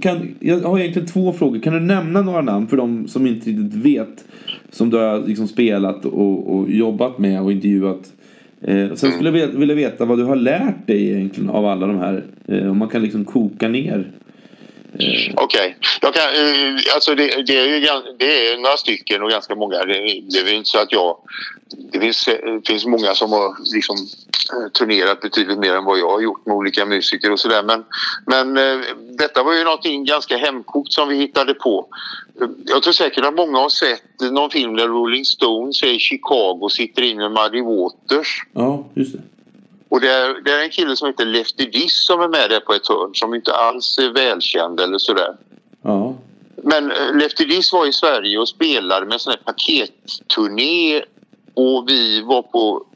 kan, jag har egentligen två frågor. Kan du nämna några namn för de som inte riktigt vet? Som du har liksom spelat och, och jobbat med och intervjuat. Eh, sen skulle jag vilja- vilja veta vad du har lärt dig egentligen av alla de här. Eh, om man kan liksom koka ner. Mm. Okej. Okay. Eh, alltså det, det, är ju, det är några stycken och ganska många. Det, det är väl inte så att jag... Det finns, det finns många som har liksom, eh, turnerat betydligt mer än vad jag har gjort med olika musiker och sådär. Men, men detta var ju någonting ganska hemkokt som vi hittade på. Jag tror säkert att många har sett någon film där Rolling Stones är i Chicago och sitter inne med Muddy Waters. ja, just det. Och det är, det är en kille som heter Lefty Diss som är med där på ett hörn som inte alls är välkänd eller sådär. Ja. Men eh, Lefty Diss var i Sverige och spelade med en sån här paketturné och vi var på...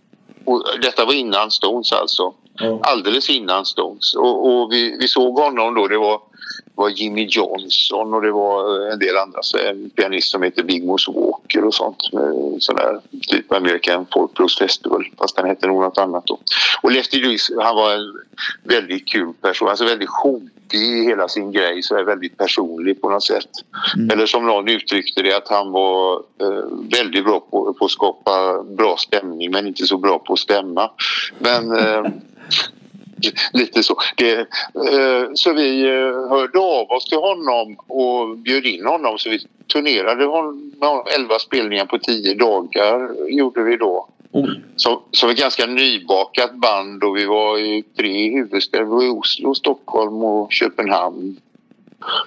Och detta var innan Stones alltså. Ja. Alldeles innan Stones. Och, och vi, vi såg honom då. Det var, var Jimmy Johnson och det var eh, en del andra. En pianist som heter Big Moose Saker och sånt. Med sån där typ American Folk Blues Festival. Fast den hette nog något annat då. Och Lefty Lewis, han var en väldigt kul person. Alltså väldigt chockig i hela sin grej. Så är väldigt personlig på något sätt. Eller som någon uttryckte det att han var eh, väldigt bra på, på att skapa bra stämning men inte så bra på att stämma. Men eh, lite så. Det, eh, så vi eh, hörde av oss till honom och bjöd in honom så vi turnerade honom med 11 spelningar på 10 dagar gjorde vi då. Så, så ett ganska nybakat band och vi var i tre huvudstäder. Vi var i Oslo, Stockholm och Köpenhamn.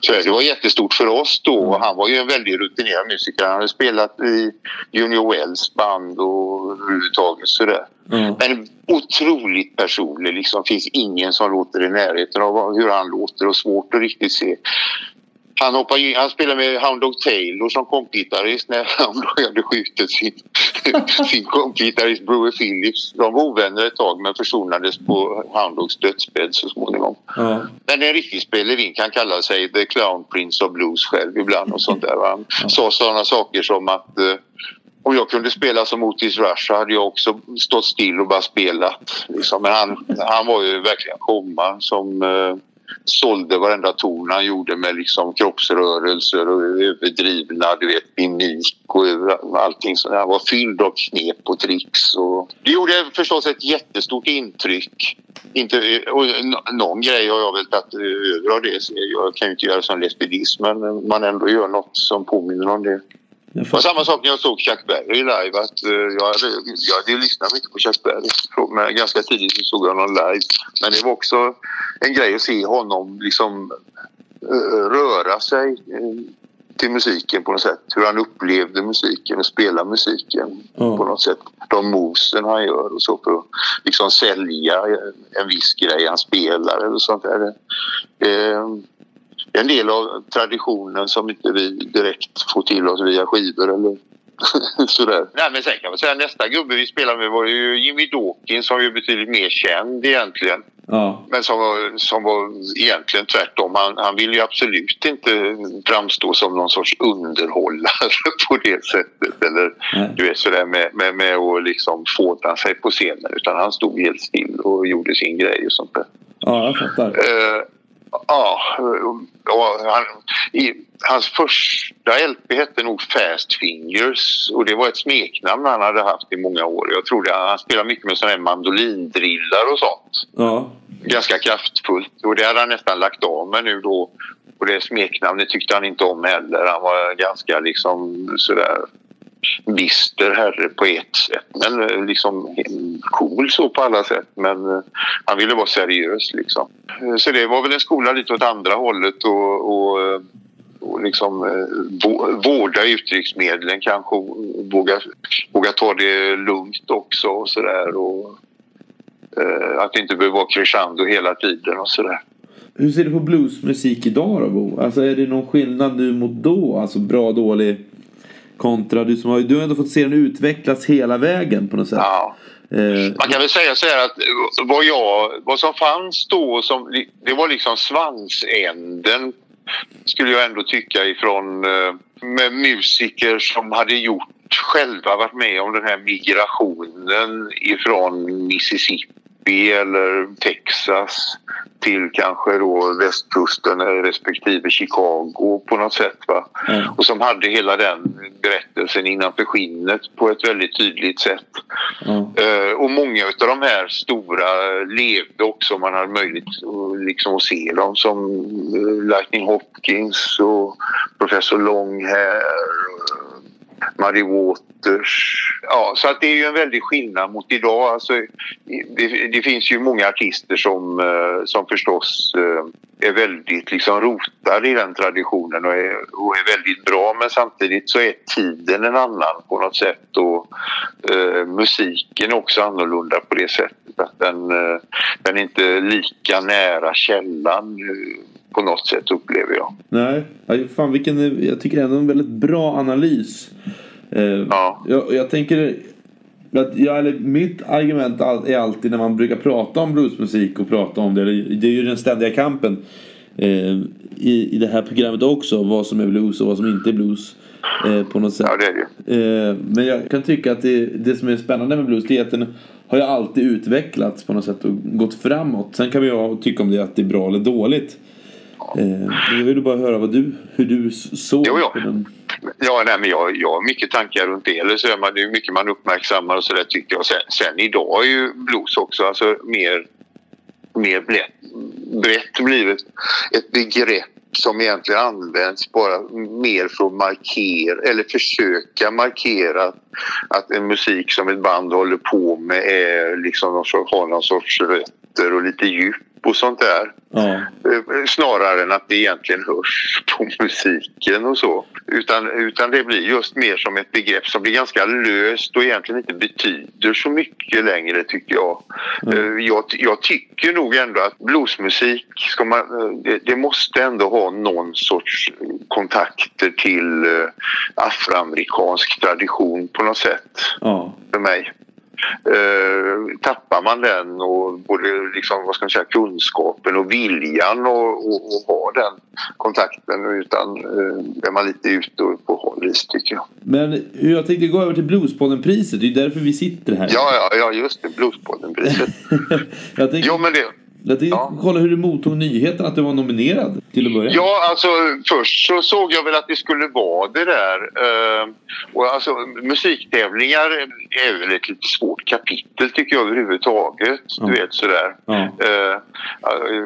Så det var jättestort för oss då. Och Han var ju en väldigt rutinerad musiker. Han hade spelat i Junior Wells band och överhuvudtaget sådär. Ja. Men otroligt personlig. Liksom finns ingen som låter i närheten av hur han låter och svårt att riktigt se. Han, hoppade in, han spelade med Hound Dog Taylor som kompgitarrist när Dog hade skjutit sin, sin kompgitarrist Brewer Phillips. De var ovänner ett tag men försonades på Hound Dogs dödsbädd så småningom. Ja. Men en riktig spelevin kan kalla sig The Clown Prince of Blues själv ibland och sånt där. Han sa sådana saker som att eh, om jag kunde spela som Otis Rush så hade jag också stått still och bara spelat. Liksom. Men han, han var ju verkligen showman som eh, sålde varenda ton han gjorde med liksom kroppsrörelser och överdrivna du vet, mimik och allting. Så han var fylld av knep och tricks. Och... Det gjorde förstås ett jättestort intryck. Inte, och någon grej har jag väl tagit över av det. Jag kan ju inte göra som lesbidism men man ändå gör något som påminner om det. Och fattar. samma sak när jag såg Chuck Berry live. Att, eh, jag, hade, jag hade lyssnat mycket på Chuck Berry. Men ganska tidigt så såg jag honom live. Men det var också en grej att se honom liksom eh, röra sig eh, till musiken på något sätt. Hur han upplevde musiken och spela musiken Ja. på något sätt. De movesen han gör och så för att liksom sälja en viss grej han spelar eller sånt där. Eh, det är en del av traditionen som inte vi direkt får till oss via skivor eller sådär. Nej, men sen kan man säga nästa gubbe vi spelade med var ju Jimmy Dawkins som är betydligt mer känd egentligen. Ja. Men som var, som var egentligen tvärtom. Han, han ville ju absolut inte framstå som någon sorts underhållare på det sättet. Eller Nej. du vet sådär med, med, med att liksom fåta sig på scenen. Utan han stod helt still och gjorde sin grej och sånt där. ja, jag fattar. Eh, ja, och han, i, hans första LP hette nog Fast Fingers och det var ett smeknamn han hade haft i många år. Jag tror det, han spelade mycket med sådana här mandolindrillar och sånt. Ja. Ganska kraftfullt och det hade han nästan lagt av med nu då. Och det smeknamnet tyckte han inte om heller. Han var ganska liksom sådär bister herre på ett sätt. Men eh, liksom cool så på alla sätt. Men eh, han ville vara seriös liksom. Eh, så det var väl en skola lite åt andra hållet och, och, och liksom vårda uttrycksmedlen kanske och våga, våga ta det lugnt också och sådär. Och, att det inte behöver vara crescendo hela tiden och sådär. Hur ser du på bluesmusik idag då Bo? Alltså är det någon skillnad nu mot då? Alltså bra, dålig kontra du som har, du har ändå fått se den utvecklas hela vägen på något sätt. Ja. Eh, Man kan väl säga så här att vad, jag, vad som fanns då, som, det var liksom svansänden skulle jag ändå tycka ifrån eh, med musiker som hade gjort själva varit med om den här migrationen ifrån Mississippi eller Texas till kanske då västkusten eller respektive Chicago på något sätt. Va? Ja. Och som hade hela den berättelsen innanför skinnet på ett väldigt tydligt sätt. ja. Eh, och många av de här stora levde också. Man hade möjlighet liksom, att se dem som eh, Lightning Hopkins och Professor Longhair, eh, Muddy Waters. Ja, så att det är ju en väldig skillnad mot idag. Alltså, det, det finns ju många artister som, eh, som förstås eh, är väldigt liksom rotade i den traditionen och är, och är väldigt bra men samtidigt så är tiden en annan på något sätt och eh, musiken är också annorlunda på det sättet att den, eh, den är inte lika nära källan på något sätt upplever jag. Nej, fan vilken, jag tycker ändå en väldigt bra analys. Eh, Ja. jag, jag tänker att jag, eller mitt argument är alltid när man brukar prata om bluesmusik och prata om det, det är ju den ständiga kampen. eh, i, i det här programmet också. Vad som är blues och vad som inte är blues. Eh, på något sätt. Ja, det är det. Eh, men jag kan tycka att det, det som är spännande med blues det är att den har ju alltid utvecklats på något sätt och gått framåt. Sen kan vi ju tycka om det att det är bra eller dåligt. Eh, men jag vill bara höra vad du, hur du såg Jo, ja. på den. Ja, nej, men jag, jag har mycket tankar runt det. Eller så är man, det är mycket man uppmärksammar och så där tycker jag. Sen, sen idag är ju blues också alltså mer, mer brett, brett blivit ett begrepp som egentligen används bara mer för att markera eller försöka markera att, att en musik som ett band håller på med är liksom någon sorts, har någon sorts rötter och lite djup och sånt där. Ja. Eh, Snarare än att det egentligen hörs på musiken och så. Utan, utan det blir just mer som ett begrepp som blir ganska löst och egentligen inte betyder så mycket längre tycker jag. Eh, Jag, jag tycker nog ändå att bluesmusik, ska man, eh, det, det måste ändå ha någon sorts kontakter till afroamerikansk tradition på något sätt Ja. för mig. Eh, tappar man den och både liksom, vad ska man säga, kunskapen och viljan och, och, och ha den kontakten utan eh, är man lite ute på håll is tycker jag. Men jag tänkte gå över till Bluespodden-priset. Det är därför vi sitter här. Ja, ja, ja just det. Bluespodden-priset. tänkte, jo, men det... jag ja. kolla hur du mottog nyheten att du var nominerad till att börja. Ja, alltså först så såg jag väl att det skulle vara det där. Eh, och alltså musiktävlingar är väl ett lite svårt kapitel tycker jag överhuvudtaget. Ja. Du vet sådär. Ja. Eh,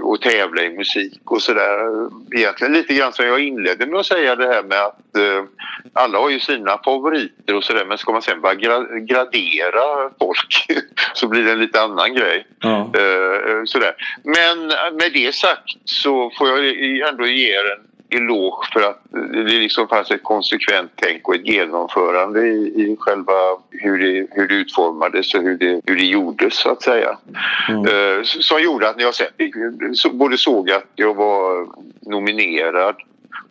och tävla i musik och sådär. Egentligen lite grann som jag inledde med att säga det här med att eh, alla har ju sina favoriter och sådär men ska man sen bara gra- gradera folk så blir det en lite annan grej. Ja. Sådär. Men med det sagt så får jag ändå ge er en eloge för att det liksom fanns ett konsekvent tänk och ett genomförande i, i själva hur det, hur det utformades och hur det, hur det gjordes så att säga. Eh, s- som gjorde att när jag sen både såg att jag var nominerad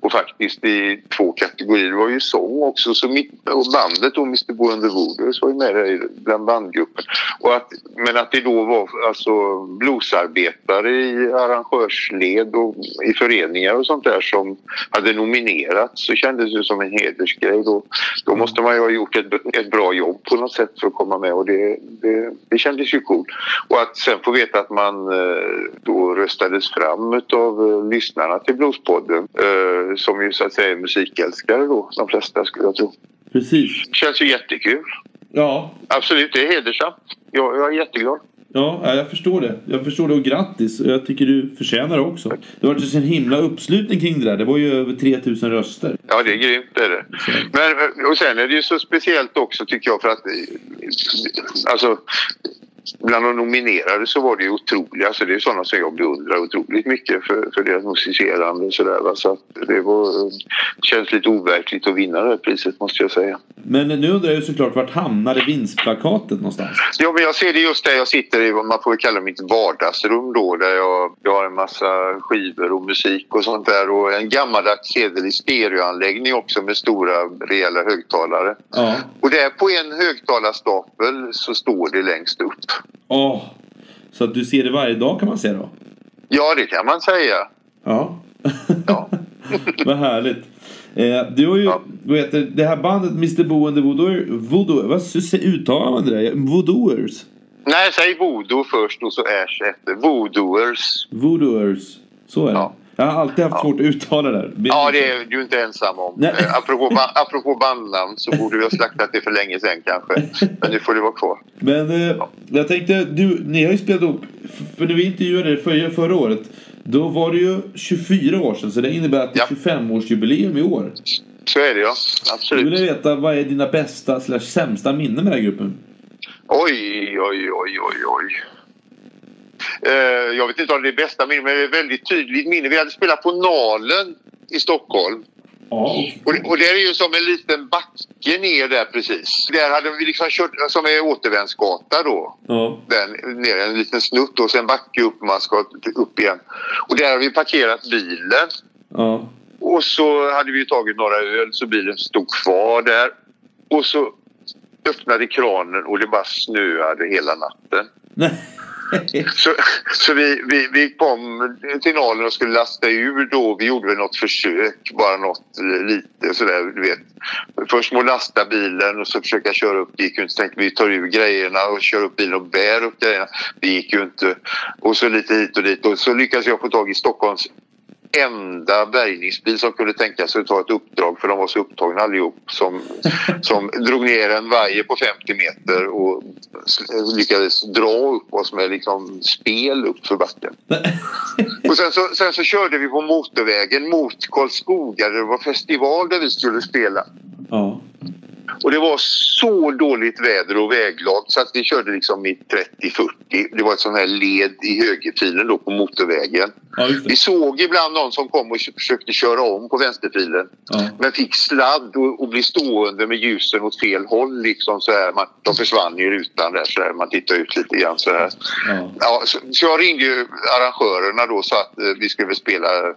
och faktiskt i två kategorier. Det var ju sång också så mitt, och bandet då Mr Bo and the Voodoo var ju med där i den bandgruppen. Och att, men att det då var alltså bluesarbetare i arrangörsled och i föreningar och sånt där som hade nominerats så kändes det som en hedersgrej. Då, då måste man ju ha gjort ett, ett bra jobb på något sätt för att komma med och det, det, det kändes ju coolt. Och att sen få veta att man eh, då röstades fram av eh, lyssnarna till Bluespodden eh, som ju så att säga är musikälskare då, de flesta skulle jag tro. Precis. Känns ju jättekul. Ja. Absolut, det är hedersamt. Jag, jag är jätteglad. Ja, ja, jag förstår det. Jag förstår det och grattis. Jag tycker du förtjänar det också. Det var ju en himla uppslutning kring det där. Det var ju över 3000 röster. Ja, det är grymt. Det är det. Men, och sen är det ju så speciellt också tycker jag för att eh, alltså, bland de nominerade så var det ju otroligt. Alltså, det är sådana som jag beundrar otroligt mycket för, för deras musicerande och sådär. va. Så att det, var, det känns lite overkligt att vinna det här priset måste jag säga. Men nu undrar jag såklart vart hamnade vinstplakatet någonstans? Ja, men jag ser det just där jag sitter i vad man får kalla mitt vardagsrum då där jag, jag har en massa skivor och musik och sånt där och en gammaldags hederlig stereoanläggning också med stora rejäla högtalare. Ja. Och där på en högtalarstapel så står det längst upp. Åh. Så att du ser det varje dag kan man säga då? Ja, det kan man säga. Ja. Ja. Vad härligt. Eh, du har ju, Ja. vad heter det här bandet Mr Bo and the Voodoo, Voodoo vad uttalar man det där? Voodooers? Nej, säg voodoo först och så äsch efter. Voodooers. Voodooers. Så är det. Ja. Jag har alltid haft svårt att uttala det. Ja, det är du inte ensam om. Nej. Eh, apropå, ba- apropå bandnamn så borde vi ha slaktat det för länge sedan kanske. Men nu får det vara kvar. Men eh, jag tänkte, du, ni har ju spelat f- för när vi intervjuade er förra, förra året, då var det ju 24 år sedan, så det innebär att det är Ja. 25-årsjubileum i år. Så är det ja. Absolut. vill veta, vad är dina bästa slash sämsta minnen med den här gruppen? Oj, oj, oj, oj, oj. Eh, jag vet inte om det är bästa minne, men det är väldigt tydligt minne. Vi hade spelat på Nalen i Stockholm. Ja, Och, det- och det är ju som en liten backe ner där precis. Där hade vi liksom kört, som är återvändsgata då. ja, Den, ner en liten snutt och sen backe upp man ska upp igen. Och där har vi parkerat bilen. ja. Och så hade vi tagit några öl så bilen stod kvar där. Och så öppnade kranen och det bara snöade hela natten. Så, så vi, vi, vi kom till Nalen och skulle lasta ur då. Vi gjorde väl något försök, bara något lite sådär, du vet. Först må lasta bilen och så försöka köra upp. Det gick ju inte. Så tänkte vi tar ur grejerna och kör upp bilen och bär upp grejerna. Det gick ju inte. Och så lite hit och dit. Och så lyckades jag få tag i Stockholms enda bärgningsbil som kunde tänka sig att ta ett uppdrag för de var så upptagna allihop som, som drog ner en vajer på 50 meter och lyckades dra upp oss med liksom spel upp för backen. Och sen så, sen så körde vi på motorvägen mot Karlskoga där det var festival där vi skulle spela. Ja. Och det var så dåligt väder och väglag så att vi körde liksom i 30-40. Det var ett sånt här led i högerfilen då på motorvägen. Ja. Vi såg ibland någon som kom och försökte köra om på vänsterfilen. Ja. Men fick sladd och, och blev stående med ljusen åt fel håll. Liksom så här. Man, de försvann i rutan där, så här. Man tittade ut lite grann så här. Ja. Ja, så, så jag ringde ju arrangörerna då så att eh, vi skulle spela eh,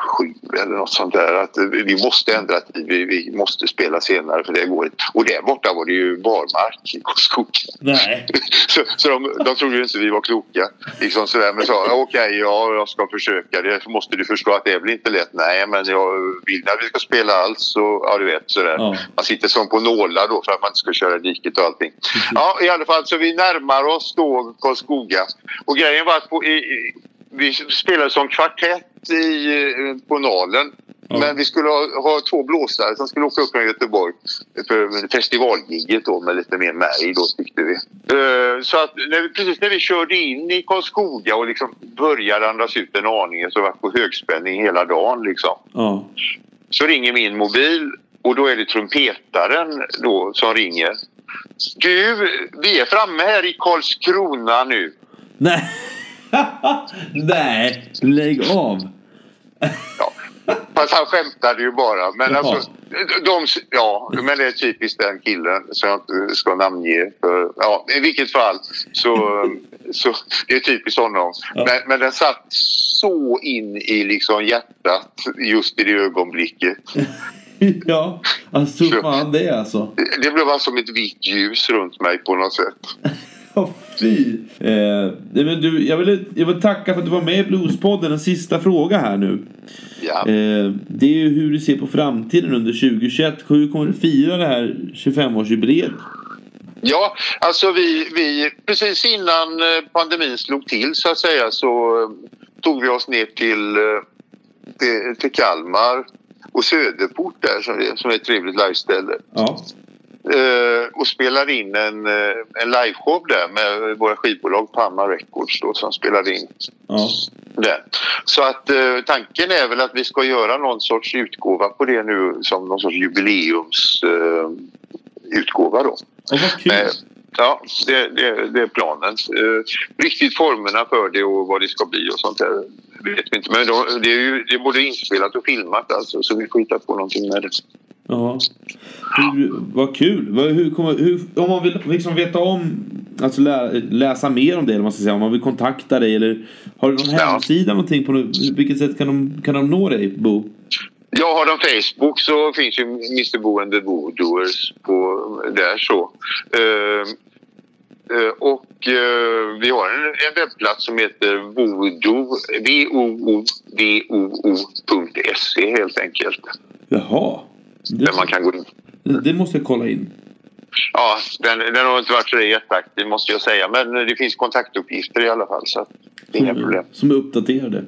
sju eller något sånt där. Att eh, vi måste ändra tid. Vi, vi måste spela senare för det går inte. Och där borta var det ju barmark i Karlskoga. Nej. Så, så de, de trodde ju inte vi var kloka. Liksom sådär. Men sa okej, ja, jag ska försöka. Det måste du förstå att det blir inte lätt. Nej, men jag vill att vi ska spela allt så, ja du vet sådär. Ja. Man sitter som på nålar då för att man inte ska köra diket och allting. Ja, i alla fall så vi närmar oss då Karlskoga. Och grejen var att på, i, vi spelade som kvartett i, eh, på Nalen. Ja. Men vi skulle ha, ha två blåsare som skulle åka upp från Göteborg för festivalgigget då med lite mer märg då tyckte vi. Eh, Så att när vi, precis när vi körde in i Karlskoga och liksom började andas ut en aning så var på högspänning hela dagen liksom. Ja. Så ringer min mobil och då är det trumpetaren då som ringer. Du, vi är framme här i Karlskrona nu. Nej. Nej, lägg av. Ja. Fast han skämtade ju bara. Men Jaha. alltså, de, ja, men det är typiskt den killen som jag inte ska namnge. För, ja, I vilket fall så, så det är typiskt honom. Ja. Men, men den satt så in i liksom hjärtat just i det ögonblicket. Ja, alltså fan det alltså. Det blev bara som ett vitt ljus runt mig på något sätt. Ja, fy. Eh, men du, jag, vill, jag vill tacka för att du var med i Bluespodden. En sista fråga här nu. Ja. Eh, det är ju hur du ser på framtiden under 2021. Hur kommer du fira det här 25-årsjubileet? Ja, alltså vi, vi precis innan eh, pandemin slog till så att säga så eh, tog vi oss ner till, eh, till, till Kalmar och Söderport där som är, som är ett trevligt liveställe. Ja. Eh, och spelade in en, eh, en liveshow där med våra skivbolag Panna Records då, som spelade in ja. det. Så att eh, tanken är väl att vi ska göra någon sorts utgåva på det nu som någon sorts jubileums eh, utgåva då. Vad kul. Ja, det, det, det är planen. Riktigt formerna för det och vad det ska bli och sånt där vet vi inte. Men då, det är ju det är både inspelat och filmat alltså så vi får hitta på någonting med det. Ja. Hur, vad kul. Hur kommer, hur, om man vill liksom veta om, alltså lä, läsa mer om det, eller man ska säga, om man vill kontakta dig eller har du någon Ja. hemsida någonting på vilket sätt kan de, kan de nå dig, Bo? Jag har en Facebook så finns ju Mr Bo and the Voodooers på där så. Eh, eh, och eh, vi har en, en webbplats som heter voodoo, V-O-O-D-O-O.se helt enkelt. Jaha. Där man Det, kan gå in. det måste jag kolla in. Ja, den, den har inte varit så jätteaktiv måste jag säga. Men det finns kontaktuppgifter i alla fall så det är inga problem. Som är uppdaterade.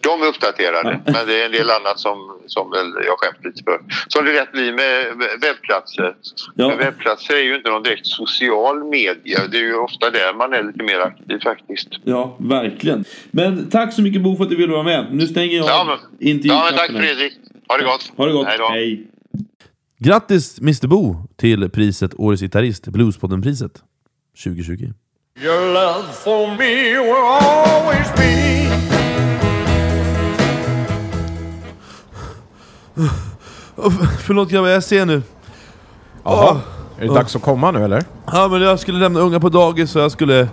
De är uppdaterade, men det är en del annat som, som jag skäms lite för. Som det rätt blir med webbplatser. Ja. Men webbplatser är ju inte någon direkt social media. Det är ju ofta där man är lite mer aktiv faktiskt. Ja, verkligen. Men tack så mycket Bo för att du ville vara med. Nu stänger jag Ja, men, intervjuknappen ja, men tack. Fredrik. Ha det gott. Ha det gott. Hej då. Hej. Grattis Mr Bo till priset Årets Gitarrist, Bluespodden-priset 2020. Your love for me will always be. Förlåt grabbar, jag ser nu. Jaha. Är det dags att komma nu eller? Ja men jag skulle lämna unga på dagis och jag skulle...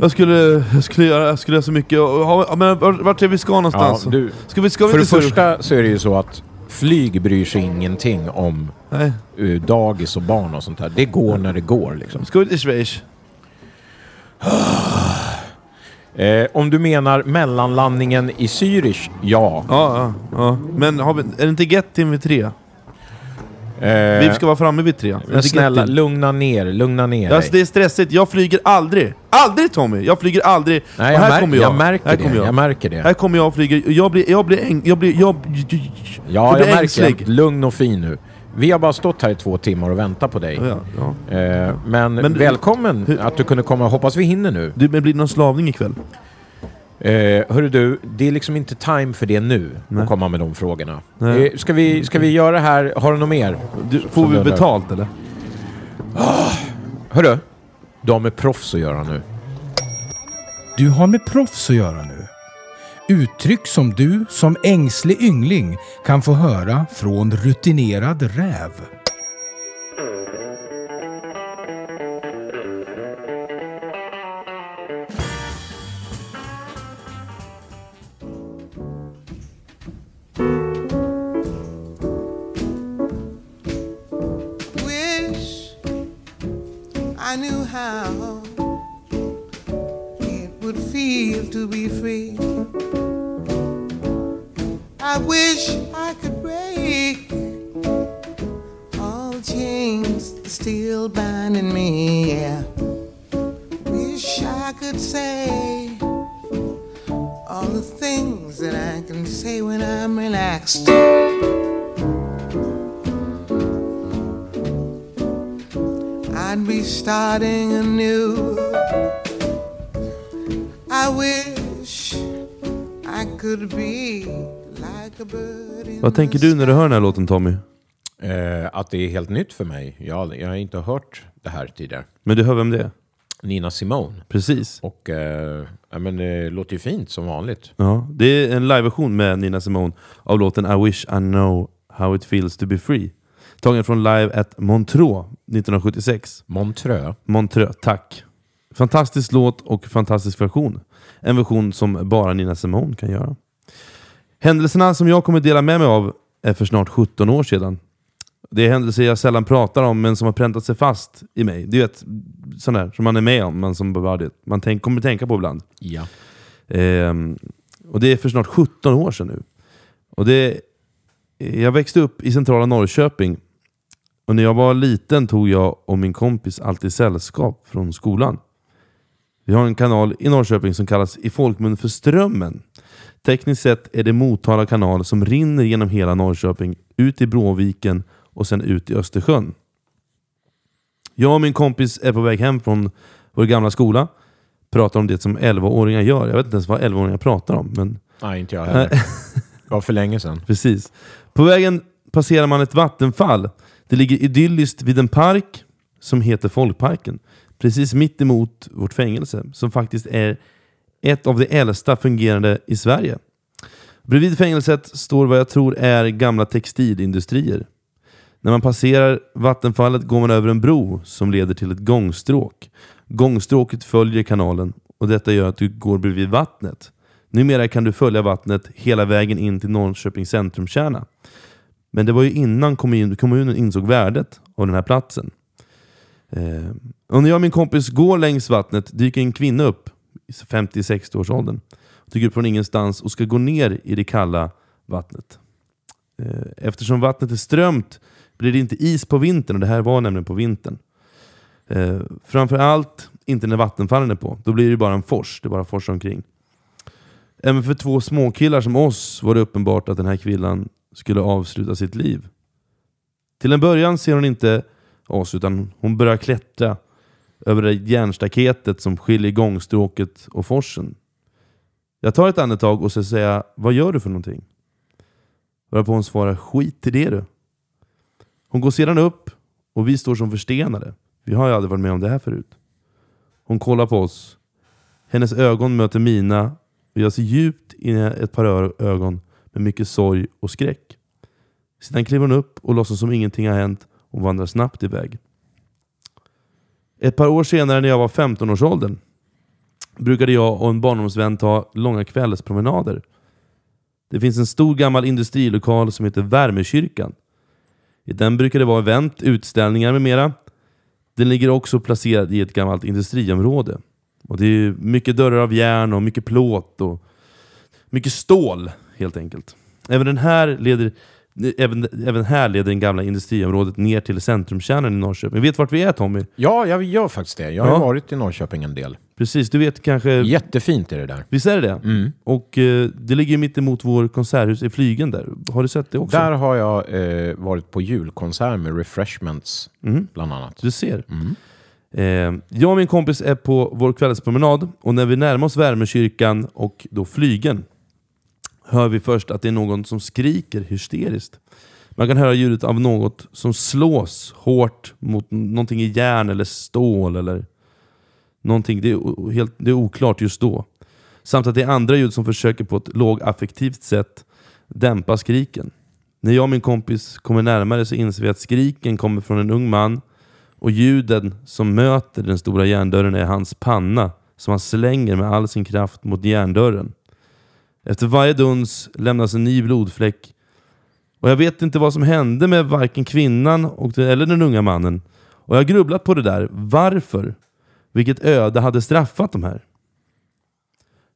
Jag skulle, jag skulle göra, jag skulle göra så mycket. Och, ha- ja, men vart, är vi ska någonstans? Ja, du, ska vi, ska vi För det inte första så är det ju så att flyg bryr sig ingenting om Nej. uh, dagis och barn och sånt där. Det går när det går liksom. Ska vi till Schweiz? Eh, om du menar mellanlandningen i Zürich, ja. Ja, ja, ja. Men har vi, är det inte Gettin vid tre? Eh, Vi ska vara framme vid tre. Men snälla, lugna ner, lugna ner Alltså det är stressigt. Jag flyger aldrig. Aldrig Tommy! Jag flyger aldrig. Nej, jag, här mär- kommer jag. jag märker här det. Kommer jag. Jag märker det. Här kommer jag och flyger. Jag blir... Jag blir... Äng, jag blir... Jag, Ja, jag jag märker. Lugn och fin nu. Vi har bara stått här i två timmar och väntat på dig. Ja, ja. Eh, men, Men- välkommen hur- att du kunde komma. Hoppas vi hinner nu. Du, men blir det någon slavning ikväll? Eh, hörru du, det är liksom inte time för det nu, Nej. att komma med de frågorna. Eh, ska, vi, ska vi göra det här? Har du något mer? Du, får vi betalt eller? Hörru, du har med proffs att göra nu. Du har med proffs att göra nu. Uttryck som du som ängslig yngling kan få höra från rutinerad räv. Still binding me. Yeah. Wish I could say all the things that I can say when I'm relaxed. I'd be starting anew. I wish I could be like a bird in Vad tänker du när du hör den här låten Tommy? Eh, att det är helt nytt för mig. Jag, jag har inte hört det här tidigare. Men du hör vem det är? Nina Simone. Precis. Och eh, ja, men det låter ju fint som vanligt. Ja, det är en liveversion med Nina Simone av låten I wish I know how it feels to be free. Tagen från Live at Montreux 1976. Montreux. Montreux, tack. Fantastisk låt och fantastisk version. En version som bara Nina Simone kan göra. Händelserna som jag kommer dela med mig av är för snart 17 år sedan. Det är händelser jag sällan pratar om men som har präntat sig fast i mig. Det är ett sånt där som man är med om men som bara man tänk, kommer tänka på ibland. Ja. Ehm, och det är för snart 17 år sedan nu. Och det, jag växte upp i centrala Norrköping. Och när jag var liten tog jag och min kompis alltid sällskap från skolan. Vi har en kanal i Norrköping som kallas i folkmun för Strömmen. Tekniskt sett är det Motala kanal som rinner genom hela Norrköping, ut i Bråviken och sen ut i Östersjön. Jag och min kompis är på väg hem från vår gamla skola. Pratar om det som 11-åringar gör. Jag vet inte ens vad 11-åringar pratar om. Men Nej, inte jag heller. Det var för länge sedan. Precis. På vägen passerar man ett vattenfall. Det ligger idylliskt vid en park som heter Folkparken. Precis mitt emot vårt fängelse, som faktiskt är ett av de äldsta fungerande i Sverige. Bredvid fängelset står vad jag tror är gamla textilindustrier. När man passerar vattenfallet går man över en bro som leder till ett gångstråk. Gångstråket följer kanalen och detta gör att du går bredvid vattnet. Numera kan du följa vattnet hela vägen in till Norrköpings centrumkärna. Men det var ju innan kommunen insåg värdet av den här platsen. Eh, och när jag och min kompis går längs vattnet dyker en kvinna upp i 50-60 års åldern. Dyker upp från ingenstans och ska gå ner i det kalla vattnet. Eh, eftersom vattnet är strömt blir det inte is på vintern och det här var nämligen på vintern. Eh, framförallt inte när vattenfallen är på. Då blir det bara en fors. Det bara forsar omkring. Även för två småkillar som oss var det uppenbart att den här kvinnan skulle avsluta sitt liv. Till en början ser hon inte oss utan hon börjar klättra över det järnstaketet som skiljer gångstråket och forsen. Jag tar ett andetag och så säger jag, vad gör du för någonting? Varpå hon svarar, skit i det du. Hon går sedan upp och vi står som förstenade. Vi har ju aldrig varit med om det här förut. Hon kollar på oss. Hennes ögon möter mina och jag ser djupt in i ett par ögon med mycket sorg och skräck. Sedan kliver hon upp och låtsas som ingenting har hänt och vandrar snabbt iväg. Ett par år senare när jag var 15-årsåldern brukade jag och en barndomsvän ta långa kvällspromenader. Det finns en stor gammal industrilokal som heter Värmekyrkan. I den brukar det vara event, utställningar med mera. Den ligger också placerad i ett gammalt industriområde. Och det är mycket dörrar av järn och mycket plåt och mycket stål helt enkelt. Även, den här leder, även, även här leder det gamla industriområdet ner till centrumkärnan i Norrköping. Vet vart vi är Tommy? Ja, jag gör faktiskt det. Jag har Ja. varit i Norrköping en del. Precis, du vet kanske... Jättefint är det där. Visst är det det? Och eh, det ligger mitt emot vår konserthus i Flygen där. Har du sett det också? Där har jag eh, varit på julkonsert med Refreshments, Mm. bland annat. Du ser. Eh, jag och min kompis är på vår kvällspromenad och när vi närmar oss Värmekyrkan och då Flygen hör vi först att det är någon som skriker hysteriskt. Man kan höra ljudet av något som slås hårt mot någonting i järn eller stål eller någonting. Det är, helt, det är oklart just då. Samt att det är andra ljud som försöker på ett lågaffektivt sätt dämpa skriken. När jag och min kompis kommer närmare så inser vi att skriken kommer från en ung man och ljuden som möter den stora järndörren är hans panna som han slänger med all sin kraft mot järndörren. Efter varje duns lämnas en ny blodfläck och jag vet inte vad som hände med varken kvinnan och eller den unga mannen. Och jag har grubblat på det där. Varför? Vilket öde hade straffat de här?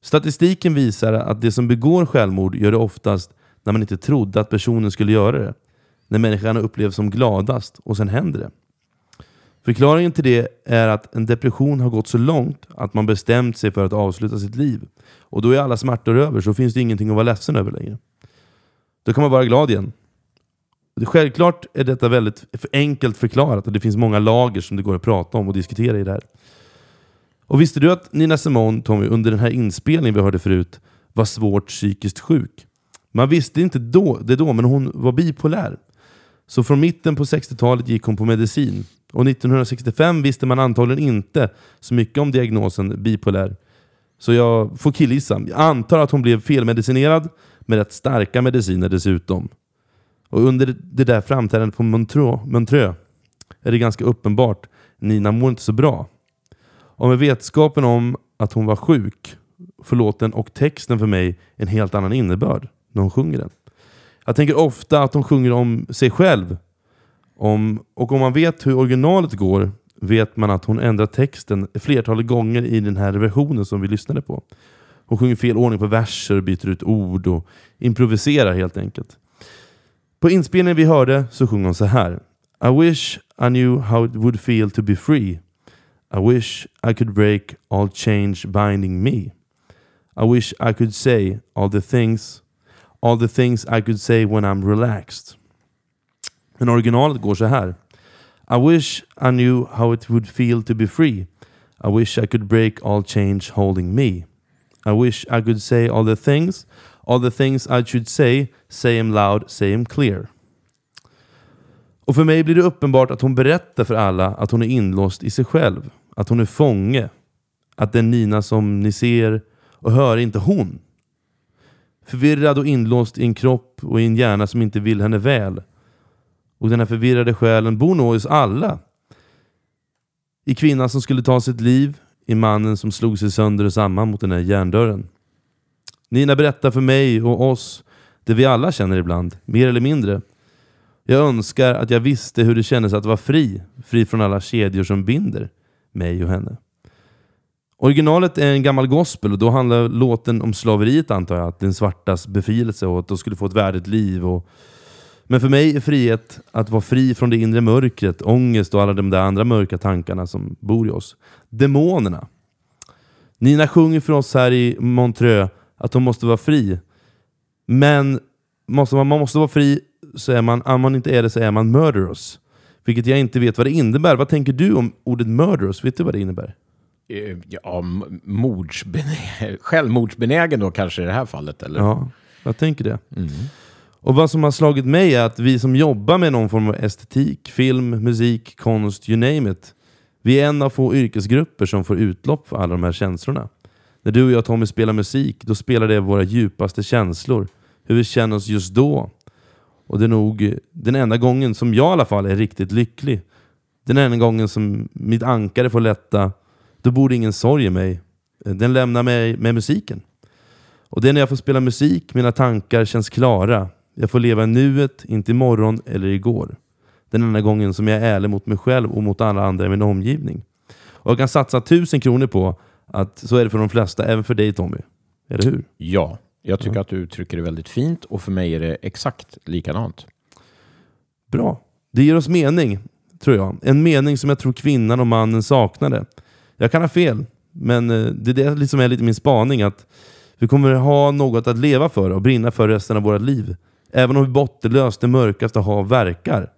Statistiken visar att det som begår självmord gör det oftast när man inte trodde att personen skulle göra det. När människan upplevs som gladast och sen händer det. Förklaringen till det är att en depression har gått så långt att man bestämt sig för att avsluta sitt liv. Och då är alla smärtor över så finns det ingenting att vara ledsen över längre. Då kan man vara glad igen. Självklart är detta väldigt för enkelt förklarat och det finns många lager som det går att prata om och diskutera i det här. Och visste du att Nina Simone, Tommy, under den här inspelningen vi hörde förut, var svårt psykiskt sjuk? Man visste inte då, det då, men hon var bipolär. Så från mitten på 60-talet gick hon på medicin. Och 1965 visste man antagligen inte så mycket om diagnosen bipolär. Så jag får killgissa. Jag antar att hon blev felmedicinerad med rätt starka mediciner dessutom. Och under det där framträdandet på Montreux, Montreux är det ganska uppenbart Nina mår inte så bra. Och med vetskapen om att hon var sjuk får låten och texten för mig en helt annan innebörd när hon sjunger den. Jag tänker ofta att hon sjunger om sig själv. Om, och om man vet hur originalet går vet man att hon ändrar texten flertalet gånger i den här versionen som vi lyssnade på. Hon sjunger fel ordning på verser, byter ut ord och improviserar helt enkelt. På inspelningen vi hörde så sjunger hon så här. I wish I knew how it would feel to be free. I wish I could break all change binding me. I wish I could say all the things all the things I could say when I'm relaxed. Men originalet går så här. I wish I knew how it would feel to be free. I wish I could break all change holding me. I wish I could say all the things, all the things I should say, say them loud, say them clear. Och för mig blir det uppenbart att hon berättar för alla att hon är inlåst i sig själv. Att hon är fånge. Att den Nina som ni ser och hör är inte hon. Förvirrad och inlåst i en kropp och i en hjärna som inte vill henne väl. Och den här förvirrade själen bor nog hos alla. I kvinnan som skulle ta sitt liv, i mannen som slog sig sönder och samman mot den här järndörren. Nina berättar för mig och oss det vi alla känner ibland, mer eller mindre. Jag önskar att jag visste hur det kändes att vara fri, fri från alla kedjor som binder mig och henne. Originalet är en gammal gospel och då handlar låten om slaveriet antar jag. Att den svartas befrielse och att de skulle få ett värdigt liv. Och... Men för mig är frihet att vara fri från det inre mörkret, ångest och alla de där andra mörka tankarna som bor i oss. Demonerna. Nina sjunger för oss här i Montreux att hon måste vara fri. Men måste man, man måste vara fri, så är man, om man inte är det så är man murderous. Vilket jag inte vet vad det innebär. Vad tänker du om ordet murderous? Vet du vad det innebär? Eh, Ja, mordsbenä- självmordsbenägen då kanske i det här fallet, eller? Ja, jag tänker det. Och vad som har slagit mig är att vi som jobbar med någon form av estetik, film, musik, konst, you name it. Vi är en av få yrkesgrupper som får utlopp för alla de här känslorna. När du och jag Tommy spelar musik, då spelar det våra djupaste känslor. Hur vi känner oss just då. Och det är nog den enda gången som jag i alla fall är riktigt lycklig. Den enda gången som mitt ankare får lätta, då bor det ingen sorg i mig. Den lämnar mig med musiken. Och det är när jag får spela musik, mina tankar känns klara. Jag får leva i nuet, inte imorgon eller igår. Den enda gången som jag är ärlig mot mig själv och mot alla andra i min omgivning. Och jag kan satsa tusen kronor på Att så är det för de flesta, även för dig Tommy. Eller hur? Ja, jag tycker att du uttrycker det väldigt fint och för mig är det exakt likadant. Bra. Det ger oss mening, tror jag. En mening som jag tror kvinnan och mannen saknade. Jag kan ha fel, men eh, det är det som liksom är lite min spaning. Att vi kommer ha något att leva för och brinna för resten av vårt liv. Även om hur bottenlöst det mörkaste hav verkar.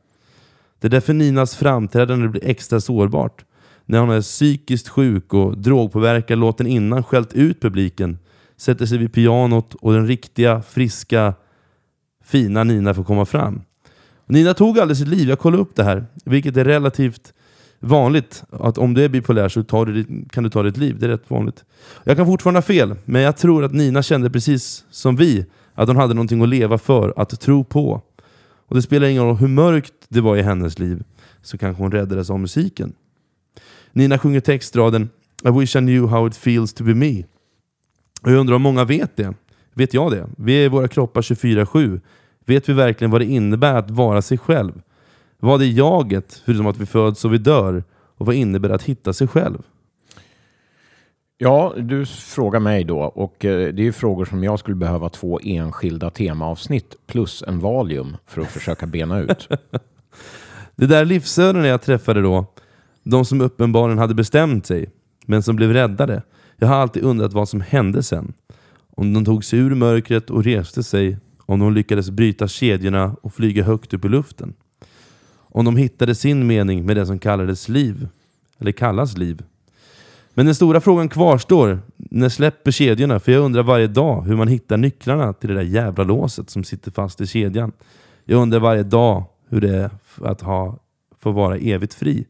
Det är därför Ninas framträdande blir extra sårbart. När hon är psykiskt sjuk och drogpåverkad låten innan skällt ut publiken, sätter sig vid pianot och den riktiga, friska, fina Nina får komma fram. Nina tog aldrig sitt liv, jag kollade upp det här, vilket är relativt vanligt. Att om du är bipolär så tar du, kan du ta ditt liv, det är rätt vanligt. Jag kan fortfarande ha fel, men jag tror att Nina kände precis som vi, att hon hade någonting att leva för, att tro på. Och det spelar ingen roll hur mörkt det var i hennes liv, så kanske hon räddades av musiken. Nina sjunger textraden I wish I knew how it feels to be me. Och jag undrar om många vet det. Vet jag det? Vi är i våra kroppar 24-7. Vet vi verkligen vad det innebär att vara sig själv? Vad är jaget, förutom att vi föds och vi dör? Och vad innebär det att hitta sig själv? Ja, du frågar mig då och eh, det är ju frågor som jag skulle behöva två enskilda temaavsnitt plus en valium för att försöka bena ut. Det där livsödena jag träffade då, de som uppenbarligen hade bestämt sig, men som blev räddade. Jag har alltid undrat vad som hände sen. Om de tog sig ur mörkret och reste sig, om de lyckades bryta kedjorna och flyga högt upp i luften. Om de hittade sin mening med det som kallades liv, eller kallas liv. Men den stora frågan kvarstår, när släpper kedjorna? För jag undrar varje dag hur man hittar nycklarna till det där jävla låset som sitter fast i kedjan. Jag undrar varje dag hur det är att ha, få vara evigt fri.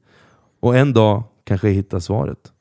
Och en dag kanske jag hittar svaret.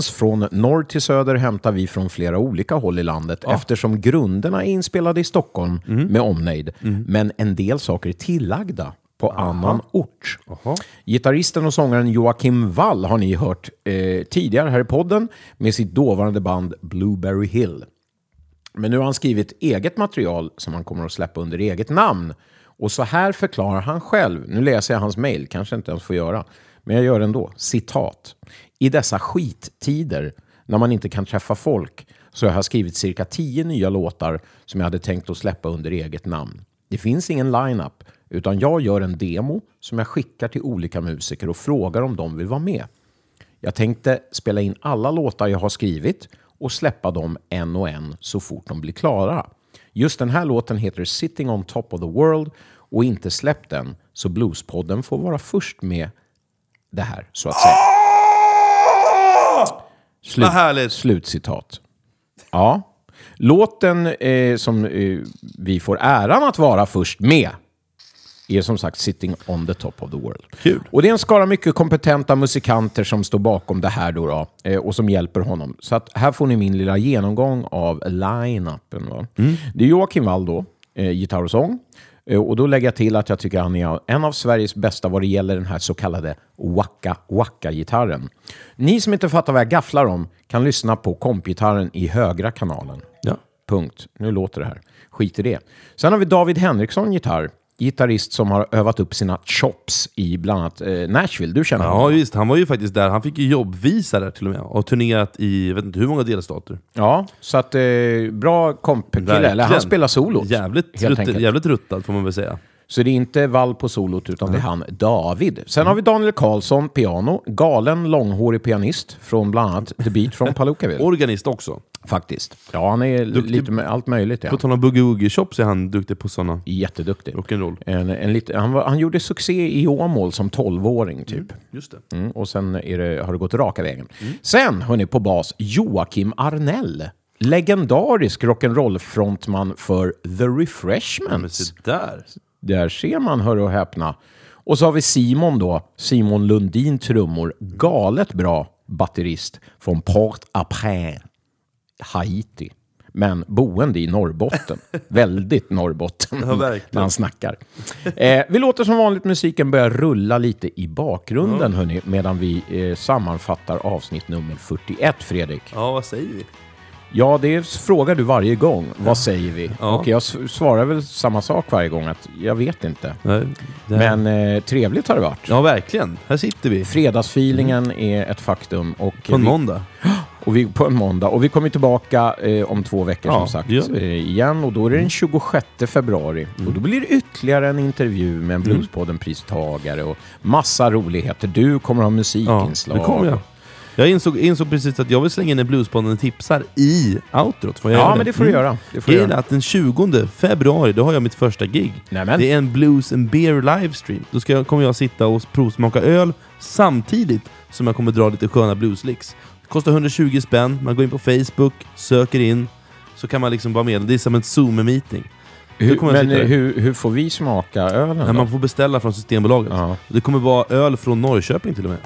Dagens Från norr till söder hämtar vi från flera olika håll i landet eftersom grunderna är inspelade i Stockholm med omnejd. Men en del saker är tillagda på annan ort. Gitarristen och sångaren Joakim Wall har ni hört eh, tidigare här i podden med sitt dåvarande band Blueberry Hill. Men nu har han skrivit eget material som han kommer att släppa under eget namn. Och så här förklarar han själv. Nu läser jag hans mejl, kanske inte ens får göra. Men jag gör det ändå. Citat. I dessa skittider när man inte kan träffa folk så jag har skrivit cirka tio nya låtar som jag hade tänkt att släppa under eget namn. Det finns ingen line-up, utan jag gör en demo som jag skickar till olika musiker och frågar om de vill vara med. Jag tänkte spela in alla låtar jag har skrivit och släppa dem en och en så fort de blir klara. Just den här låten heter Sitting on top of the world och inte släppt den, så Bluespodden får vara först med det här, så att säga. Slut, Vad härligt. Slutcitat. Ja. Låten eh, som eh, vi får äran att vara först med är som sagt Sitting on the top of the world. Kul. Och det är en skara mycket kompetenta musikanter som står bakom det här då, då eh, och som hjälper honom. Så att här får ni min lilla genomgång av line-upen. Va? Det är Joakim Wall då, eh, gitarr och sång. Eh, Och då lägger jag till att jag tycker han är en av Sveriges bästa vad det gäller den här så kallade waka waka-gitarren. Ni som inte fattar vad jag gafflar om kan lyssna på kompgitarren i högra kanalen. Ja. Punkt. Nu låter det här. Skit i det. Sen har vi David Henriksson gitarr. Gitarrist som har övat upp sina chops i bland annat eh, Nashville. Du känner Ja honom? visst, han var ju faktiskt där. Han fick ju jobbvisa där till och med. Och turnerat i, jag vet inte hur många delstater. Ja, så att eh, bra kompkille. Eller han spelar solot. Jävligt, rutt, jävligt ruttad får man väl säga. Så det är inte Wall på solot, utan det är han David. Sen har vi Daniel Karlsson, piano. Galen, långhårig pianist från bland annat The Beat från Palookaville. Organist också. Faktiskt. Ja, han är Duktig. lite med allt möjligt. På Ja. tal om boogie-woogie-chops är han duktig på sådana. Jätteduktig. Rock'n'roll. En, en lite, han, var, han gjorde succé i Åmål som 12-åring typ. Just det. Mm, och sen det, har det gått raka vägen. Sen, hörni, på bas, Joakim Arnell. Legendarisk rock'n'roll-frontman för The Men Refreshments. se där. Där ser man, hör och häpna. Och så har vi Simon då, Simon Lundin trummor. Galet bra batterist från Port-au-Prince, Haiti. Men boende i Norrbotten. Väldigt Norrbotten Ja, när han snackar. Eh, vi låter som vanligt musiken börja rulla lite i bakgrunden hörni, medan vi eh, sammanfattar avsnitt nummer 41, Fredrik. Ja, vad säger vi? Ja, det frågar du varje gång. Vad säger vi? Ja. Och jag svarar väl samma sak varje gång, att jag vet inte. Nej, det- Men eh, trevligt har det varit. Ja, verkligen. Här sitter vi. Fredagsfeelingen är ett faktum. Och På en vi, måndag. Och vi, på en måndag. Och vi kommer tillbaka eh, om två veckor Ja, som sagt. Mm. Eh, igen. Och då är det den 26 februari. Och då blir det ytterligare en intervju med en Bluespodden-pristagare och massa roligheter. Du kommer ha Ja, musikinslag. det kommer jag. Jag insåg, insåg precis att jag vill slänga in en Bluespodden tipsar i outrot. Får jag Ja, men det får du göra. Det får göra. att den 20 februari, då har jag mitt första gig. Nämen. Det är en Blues and Beer livestream. Då ska kommer jag sitta och provsmaka öl samtidigt som jag kommer dra lite sköna blueslicks. Det kostar 120 spänn, man går in på Facebook, söker in, så kan man liksom vara med. Det är som en Zoom-meeting. Hur, men hur, hur får vi smaka ölen? Då? man får beställa från Systembolaget. Ja. Det kommer vara öl från Norrköping till och med.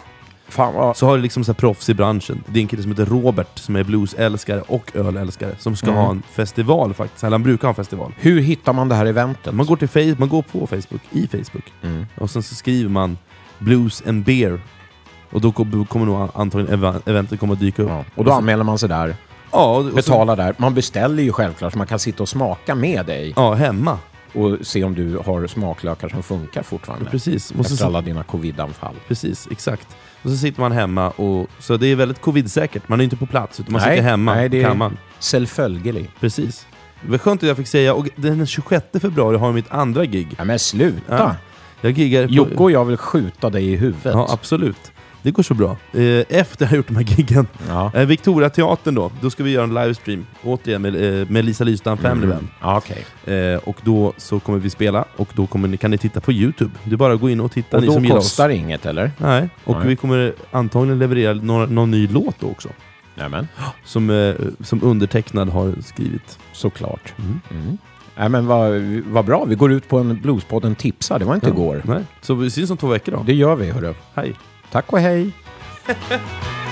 Fan vad... Så har det liksom så här proffs i branschen. Det är en kille som heter Robert som är bluesälskare och ölälskare som ska Mm. ha en festival faktiskt. Eller han brukar ha en festival. Hur hittar man det här eventet? Man går, till Facebook, man går på Facebook, i Facebook, Mm. och sen så skriver man Blues and Beer. Och då kom- kommer nog antagligen eventet kommer att dyka upp. Ja. Och då anmäler man sig där, Ja, och, och så, betalar där. Man beställer ju självklart så man kan sitta och smaka med dig ja, hemma. och se om du har smaklökar som funkar fortfarande. Precis. Efter så, alla dina covid-anfall. precis, exakt. Och så sitter man hemma, och, så det är väldigt covid-säkert. Man är inte på plats, utan man Nej, sitter hemma nej, på det är- kammaren. Självfölgelig. Precis. Det var skönt att jag fick säga, och den 26 februari har jag mitt andra gig. Ja, men sluta! Ja. Jag giggar på... Jocke och jag vill skjuta dig i huvudet. Ja, absolut. Det går så bra. Eh, Efter jag har gjort de här giggen, Ja. eh, Victoria teatern då, då ska vi göra en livestream, återigen med, eh, med Lisa Lystam Family Mm. Band. Ja. Eh, och då så kommer vi spela, och då kommer ni, kan ni titta på Youtube. Det är bara att gå in och titta, Och ni då som gillar kostar oss. det inget, eller? Nej, och Nej. vi kommer antagligen leverera några, någon ny låt då också. Nämen, Som, som undertecknad har skrivit. såklart. Mm. Mm. Nej, men vad, vad bra. Vi går ut på en Bluespodden tipsar. Det var inte igår. Nej. Så vi syns om två veckor då. Det gör vi, hörru. Hej! Tack och hej!